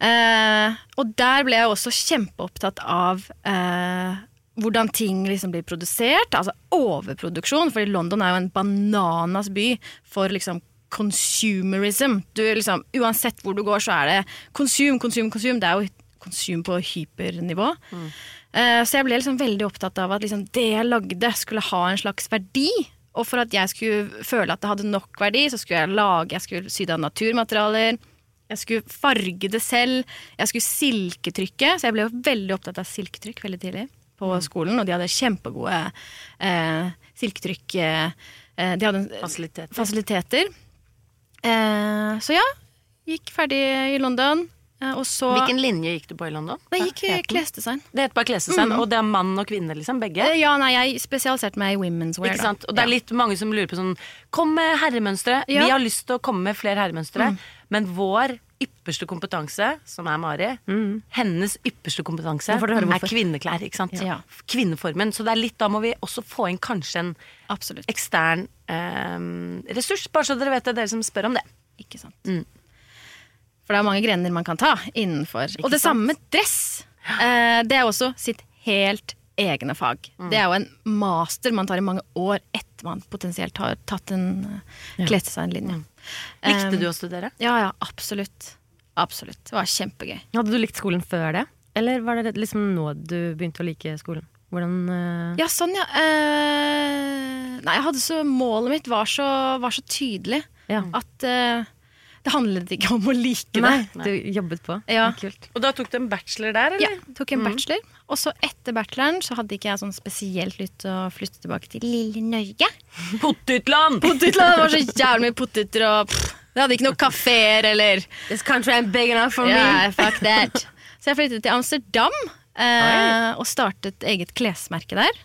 Speaker 1: Eh, og der ble jeg også kjempeopptatt av eh, hvordan ting liksom blir produsert. Altså overproduksjon, fordi London er jo en bananas by for liksom consumerism. Du liksom, Uansett hvor du går, så er det konsum, konsum, konsum. Det er jo konsum på hypernivå. Eh, så jeg ble liksom veldig opptatt av at liksom det jeg lagde, skulle ha en slags verdi. Og for at jeg skulle føle at det hadde nok verdi, så skulle jeg lage Jeg skulle sy det av naturmaterialer. Jeg skulle farge det selv. Jeg skulle silketrykke. Så jeg ble jo veldig opptatt av silketrykk veldig tidlig på skolen. Og de hadde kjempegode eh, silketrykk eh, eh, De hadde
Speaker 2: Fasiliteter.
Speaker 1: fasiliteter. Eh, så ja, gikk ferdig i London. Eh, og så
Speaker 2: Hvilken linje gikk du på i London?
Speaker 1: Det gikk
Speaker 2: Hva het den?
Speaker 1: klesdesign.
Speaker 2: Det heter bare klesdesign,
Speaker 1: mm.
Speaker 2: og det er mann og kvinne, liksom? Begge?
Speaker 1: Eh, Ja, nei, jeg spesialiserte meg i women's wear.
Speaker 2: Ikke
Speaker 1: da.
Speaker 2: sant? Og det er litt mange som lurer på sånn Kom med herremønstre.
Speaker 1: Ja.
Speaker 2: Vi har lyst til å komme med flere herremønstre.
Speaker 1: Mm.
Speaker 2: Men vår ypperste kompetanse, som er Mari, hennes ypperste kompetanse er kvinneklær. ikke?
Speaker 1: Ja.
Speaker 2: Kvinneformen. Så det er litt, da må vi også få inn kanskje en
Speaker 1: Absolutt.
Speaker 2: ekstern eh, ressurs. Bare så dere vet det, dere som spør om det.
Speaker 1: Ikke sant.
Speaker 2: Mm.
Speaker 1: For det er mange grener man kan ta innenfor. og det
Speaker 2: sant?
Speaker 1: samme med dress. Eh, det er også sitt helt egne fag.
Speaker 2: Mm.
Speaker 1: Det er jo en master man tar i mange år etter man potensielt har tatt en ja. klesdesignlinje.
Speaker 2: Likte du å studere?
Speaker 1: Ja, ja, absolutt. Absolutt. Det var kjempegøy.
Speaker 7: Hadde du likt skolen før det? Eller var det liksom nå du begynte å like skolen? Hvordan uh...
Speaker 1: Ja, sånn, ja. Uh, nei, jeg hadde så Målet mitt var så, var så tydelig
Speaker 7: Ja.
Speaker 1: at eh, det handlet ikke om å like det.
Speaker 7: Nei, du jobbet på.
Speaker 1: Ja.
Speaker 7: Kult.
Speaker 2: Og da tok du en bachelor der, eller?
Speaker 1: Ja, tok en bachelor. Og så etter bacheloren så hadde ikke jeg sånn spesielt lyst til å flytte tilbake til lille Norge.
Speaker 2: Pottitland!
Speaker 1: Potetland! Det var så jævlig mye poteter og pff, Det hadde ikke noen kafeer eller
Speaker 7: This country ain't big enough for
Speaker 1: Ja, fuck that. Så jeg flyttet til Amsterdam eh, og startet eget klesmerke der.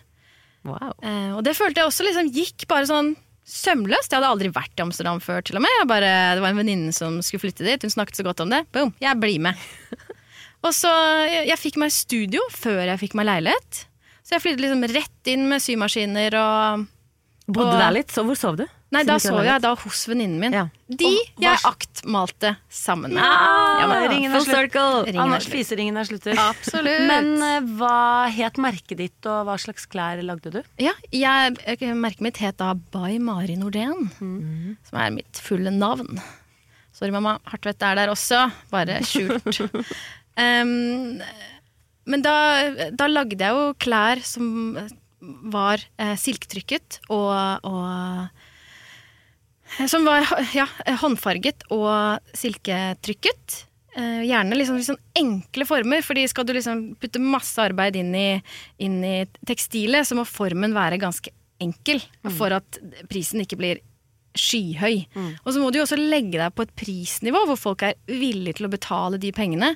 Speaker 7: Wow.
Speaker 1: Eh, og det følte jeg også liksom gikk bare sånn sømløst. Jeg hadde aldri vært i Amsterdam før, til og med. Bare, det var en venninne som skulle flytte dit. Hun snakket så godt om det. Boom, jeg blir med. og så, jeg, jeg fikk meg studio før jeg fikk meg leilighet. Så jeg flyttet liksom rett inn med symaskiner og
Speaker 7: Bodde
Speaker 1: Og-
Speaker 7: der litt, så hvor sov du?
Speaker 1: Nei, da
Speaker 7: var
Speaker 1: jeg da hos venninnen min.
Speaker 7: Ja.
Speaker 1: De
Speaker 2: Og
Speaker 1: jeg aktmalte sammen med. Ja, men
Speaker 2: ringen er slutt.
Speaker 1: er
Speaker 2: Anders
Speaker 1: slutt.
Speaker 2: fiseringen er slutter.
Speaker 1: Absolutt.
Speaker 2: Men uh, hva het merket ditt, og hva slags klær lagde du?
Speaker 1: Ja, jeg, jeg, merket mitt het da By Mari Nordén, som er mitt fulle navn. Sorry, mamma. Hartvedt er der også, bare skjult. um, men da, da lagde jeg jo klær som var eh, silketrykket og, og Som var ja, håndfarget og silketrykket. Eh, gjerne liksom, sånn enkle former, fordi skal du liksom putte masse arbeid inn i, inn i tekstilet, så må formen være ganske enkel for at prisen ikke blir skyhøy. Og så må du jo også legge deg på et prisnivå hvor folk er villige til å betale de pengene.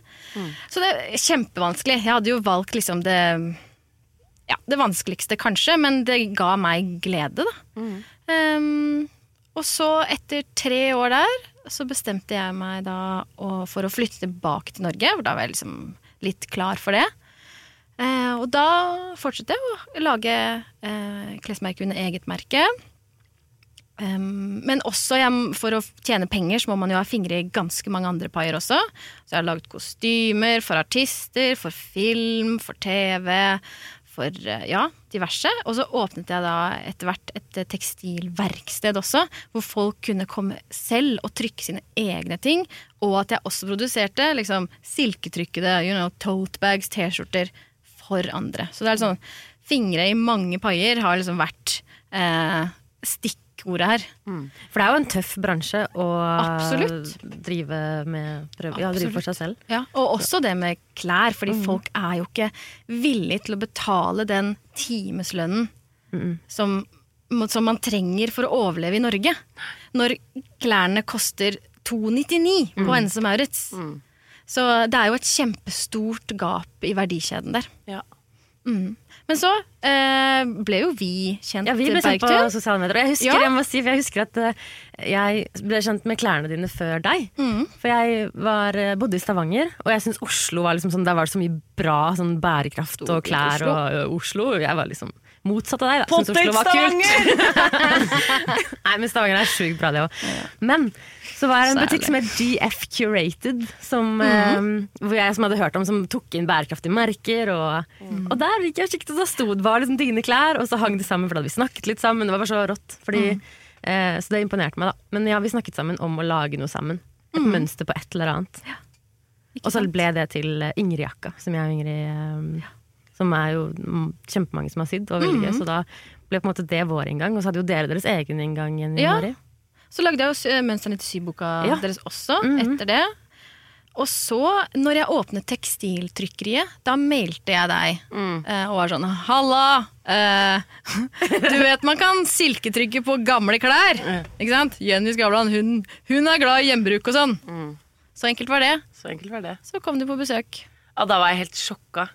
Speaker 1: Så det er kjempevanskelig. Jeg hadde jo valgt liksom det ja, det vanskeligste kanskje, men det ga meg glede, da. Um, og så, etter tre år der, så bestemte jeg meg da for å flytte tilbake til Norge, for da var jeg liksom litt klar for det. Eh, og da fortsatte jeg å lage eh, klesmerke under eget merke. Um, men også jeg, for å tjene penger så må man jo ha fingre i ganske mange andre paier også. Så jeg har laget kostymer for artister, for film, for TV, for eh, ja, diverse. Og så åpnet jeg da etter hvert et eh, tekstilverksted også, hvor folk kunne komme selv og trykke sine egne ting. Og at jeg også produserte liksom silketrykkede you know, tote bags, T-skjorter for andre. Så det er sånn Fingre i mange paier har liksom vært eh, stikkordet her.
Speaker 7: For det er jo en tøff bransje å
Speaker 1: Absolutt.
Speaker 7: drive, med, prøve, ja, drive for seg selv.
Speaker 1: Ja, og også det med klær, fordi folk er jo ikke villige til å betale den timeslønnen som, som man trenger for å overleve i Norge. Når klærne koster 299 på Hennes og Maurits. Så det er jo et kjempestort gap i verdikjeden der.
Speaker 2: Ja.
Speaker 1: Mm. Men så eh, ble jo vi kjent,
Speaker 7: Ja, vi ble kjent på sosiale medier. Jeg husker,
Speaker 1: Ja.
Speaker 7: jeg si, jeg husker at eh, jeg ble kjent med klærne dine før deg.
Speaker 1: Mm.
Speaker 7: For jeg var, eh, bodde i Stavanger, og jeg syns Oslo var liksom sånn, der var det så mye bra sånn bærekraft og klær
Speaker 1: Oslo.
Speaker 7: og ø, Oslo. Jeg var liksom motsatt av deg. Da. Syntes Oslo var kult. Nei, men Stavanger er sjukt bra, det òg. Men så var det en butikk som het GF Curated, som, eh, hvor jeg som hadde hørt om, som tok inn bærekraftige merker. Og, og der gikk jeg og kikket, og da sto det bare liksom dine klær, og så hang det sammen, for da hadde vi snakket litt sammen. Det var bare så rått. Fordi, eh, så det imponerte meg, da. Men ja, vi snakket sammen om å lage noe sammen. Et mønster på et eller annet. Ja. Og så ble det til eh, Ingrid-jakka, som jeg og Ingrid eh, Som er jo mm, kjempemange som har sydd, og veldig gøy. Så da ble på en måte det vår inngang. Og så hadde jo dere deres egen inngang. Jenny
Speaker 1: Ja.
Speaker 7: Mari.
Speaker 1: Så lagde jeg jo s- mønstrene til syboka
Speaker 7: Ja.
Speaker 1: deres også,
Speaker 7: Mhm.
Speaker 1: etter det. Og så, når jeg åpnet tekstiltrykkeriet, da mailte jeg deg mm. og var sånn Halla! Uh, du vet man kan silketrykke på gamle klær. Ikke sant? Jenny Skavlan, hun, hun er glad i gjenbruk og sånn. Så enkelt var det.
Speaker 2: Så enkelt var det.
Speaker 1: Så kom du på besøk.
Speaker 2: Ja, da var jeg helt sjokka.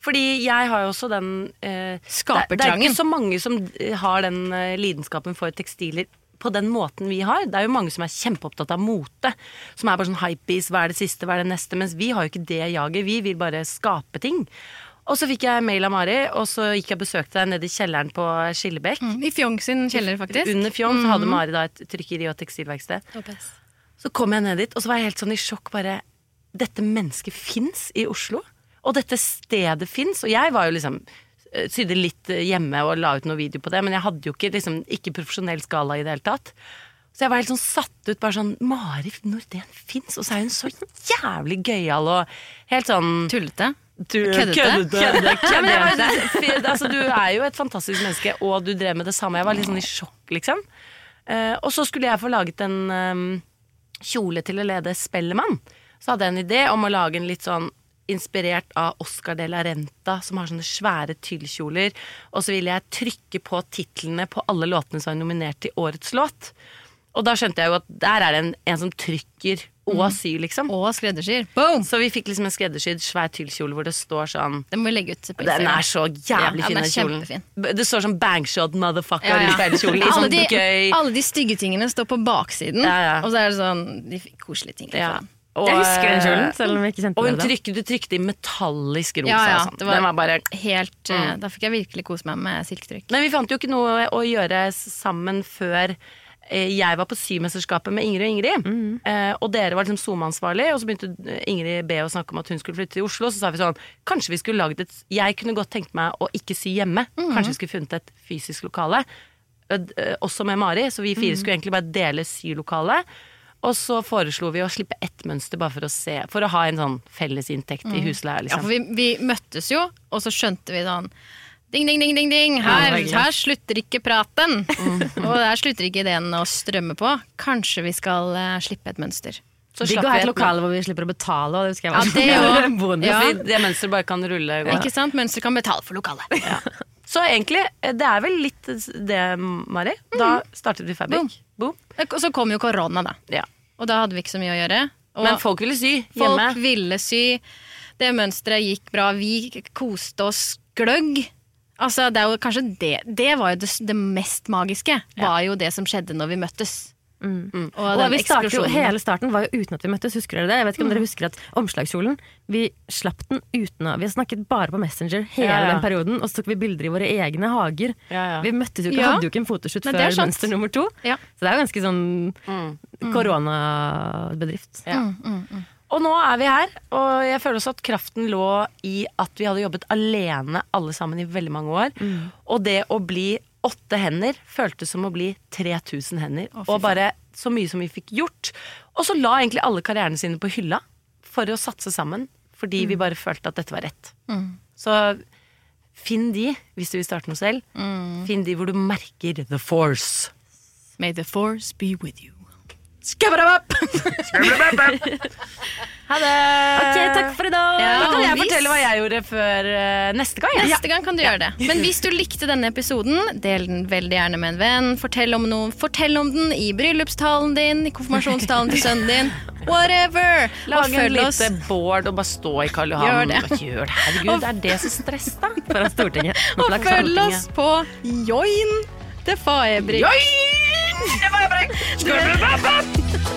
Speaker 2: Fordi jeg har jo også den eh, det, det er ikke så mange som eh, har den eh, lidenskapen for tekstiler på den måten vi har. Det er jo mange som er kjempeopptatt av mote. Som er bare sånn hypebeast, hva er det siste, hva er det neste? Mens vi har jo ikke det jaget. Vi vil bare skape ting. Og så fikk jeg mail av Mari, og så gikk jeg og besøkte deg nede i kjelleren på Skillebekk.
Speaker 1: I Fjong sin kjeller, faktisk.
Speaker 2: Under Fjong så hadde Mari da et trykkeri og tekstilverksted. Så kom jeg ned dit, og så var jeg helt sånn i sjokk bare Dette mennesket fins i Oslo. Og dette stedet fins. Og jeg var jo liksom eh, Sydde litt eh, hjemme og la ut noe video på det, men jeg hadde jo ikke, liksom, ikke profesjonell skala i det hele tatt. Så jeg var helt sånn satt ut. bare sånn, Mari Nordén fins! Og så er hun så jævlig gøyal og helt sånn
Speaker 1: Tullete. Køddete?
Speaker 2: Køddete. Ja, men jeg var, altså, du er jo et fantastisk menneske, og du drev med det samme. Jeg var litt sånn i sjokk, liksom. Uh, og så skulle jeg få laget en um, kjole til å lede Spellemann. Så hadde jeg en idé om å lage en litt sånn inspirert av Oscar de la Renta, som har sånne svære tyllkjoler. Og så ville jeg trykke på titlene på alle låtene som er nominert til årets låt. Og da skjønte jeg jo at der er det en, en som trykker og syr, liksom.
Speaker 1: Og skreddersyr. Boom!
Speaker 2: Så vi fikk liksom en skreddersydd svær tyllkjole hvor det står sånn
Speaker 1: Den må vi legge ut på
Speaker 2: Den er så jævlig
Speaker 1: Ja,
Speaker 2: fin,
Speaker 1: den
Speaker 2: kjolen. Det står sånn bangshot motherfucker
Speaker 1: Ja, ja.
Speaker 2: i kjolen. Liksom,
Speaker 1: alle,
Speaker 2: sånn
Speaker 1: de, alle de stygge tingene står på baksiden,
Speaker 2: Ja, ja.
Speaker 1: og så er det sånn de koselige tingene.
Speaker 2: ja. Og,
Speaker 7: Jeg husker den kjolen,
Speaker 2: eh,
Speaker 7: selv om jeg ikke kjente
Speaker 2: Og hun trykte, du trykte i metallisk rosa.
Speaker 1: Ja, ja,
Speaker 2: sånn.
Speaker 1: det var-
Speaker 2: Den var bare
Speaker 1: Helt, mm. Da fikk jeg virkelig kose meg med silketrykk.
Speaker 2: Men vi fant jo ikke noe å gjøre sammen før eh, jeg var på Symesterskapet med Ingrid og Ingrid.
Speaker 1: Mm.
Speaker 2: Eh, og dere var liksom SoMe-ansvarlig, og så begynte eh, Ingrid B å snakke om at hun skulle flytte til Oslo. Så sa vi sånn Kanskje vi skulle laget et Jeg kunne godt tenkt meg å ikke sy hjemme.
Speaker 1: Mm.
Speaker 2: Kanskje vi skulle funnet et fysisk lokale. Eh, eh, også med Mari, så vi
Speaker 1: Mm.
Speaker 2: fire skulle egentlig bare dele sylokalet. Og så foreslo vi å slippe ett mønster bare for å se For å ha en sånn felles inntekt i husleia.
Speaker 1: Liksom. Ja, for vi, vi møttes jo, og så skjønte vi sånn Ding, ding, ding, ding, ding. Her, her slutter ikke praten.
Speaker 2: Mm.
Speaker 1: og der slutter ikke ideen å strømme på. Kanskje vi skal uh, slippe et mønster.
Speaker 2: Så
Speaker 7: Digg å ha et lokale hvor vi slipper å betale. Og det jeg
Speaker 1: Ja, det
Speaker 7: bonus.
Speaker 1: Ja.
Speaker 2: Det mønsteret bare kan rulle. gå.
Speaker 1: Ikke sant? Mønster kan betale for lokalet.
Speaker 2: Så egentlig, eh, det er vel litt det, Mari. Da startet vi Fabrik. Boom.
Speaker 1: Og så kom jo korona, da.
Speaker 2: Ja.
Speaker 1: Og da hadde vi ikke så mye å gjøre. Og
Speaker 2: Men folk ville sy
Speaker 1: folk
Speaker 2: hjemme.
Speaker 1: ville sy. Det mønsteret gikk bra. Vi koste oss gløgg. Altså, det er jo kanskje det Det var jo det, det mest magiske. Var jo det som skjedde når vi møttes. Og
Speaker 7: Og vi startet jo, hele starten var jo uten at vi møttes, husker dere det? Jeg vet ikke om dere husker at omslagskjolen Vi slapp den uten å Vi har snakket bare på Messenger hele
Speaker 2: Ja, ja.
Speaker 7: den perioden, og så tok vi bilder i våre egne hager.
Speaker 2: Ja, ja.
Speaker 7: Vi møttes jo ikke,
Speaker 1: Ja.
Speaker 7: hadde jo ikke en fotoshoot
Speaker 1: Nei,
Speaker 7: før mønster nummer to.
Speaker 1: Ja.
Speaker 7: Så det er jo ganske sånn koronabedrift.
Speaker 2: Ja. Og nå er vi her, og jeg føler også at kraften lå i at vi hadde jobbet alene alle sammen i veldig mange år. Og det å bli åtte hender føltes som å bli 3000 hender. og bare så mye som vi fikk gjort. Og så la egentlig alle karrierene sine på hylla for å satse sammen. Fordi vi bare følte at dette var rett. Så finn de, hvis du vil starte noe selv. Finn de hvor du merker the force.
Speaker 1: May the force be with you.
Speaker 2: Ha det!
Speaker 7: Ok, takk for i dag!
Speaker 1: Ja,
Speaker 2: Da kan jeg
Speaker 1: hvis-
Speaker 2: fortelle hva jeg gjorde før uh, neste gang.
Speaker 1: Neste gang kan du gjøre det. Men hvis du likte denne episoden, del den veldig gjerne med en venn. Fortell om, noe, fortell om den i bryllupstalen din, i konfirmasjonstalen til sønnen din. Whatever!
Speaker 2: Lag en lite board og bare stå i Karl Johan.
Speaker 1: Gjør det.
Speaker 2: Gjør det. Herregud, det er det som stresser da.
Speaker 7: Fra Stortinget.
Speaker 1: Og følg oss på Join det Faebrik.
Speaker 2: Det var jeg brekk!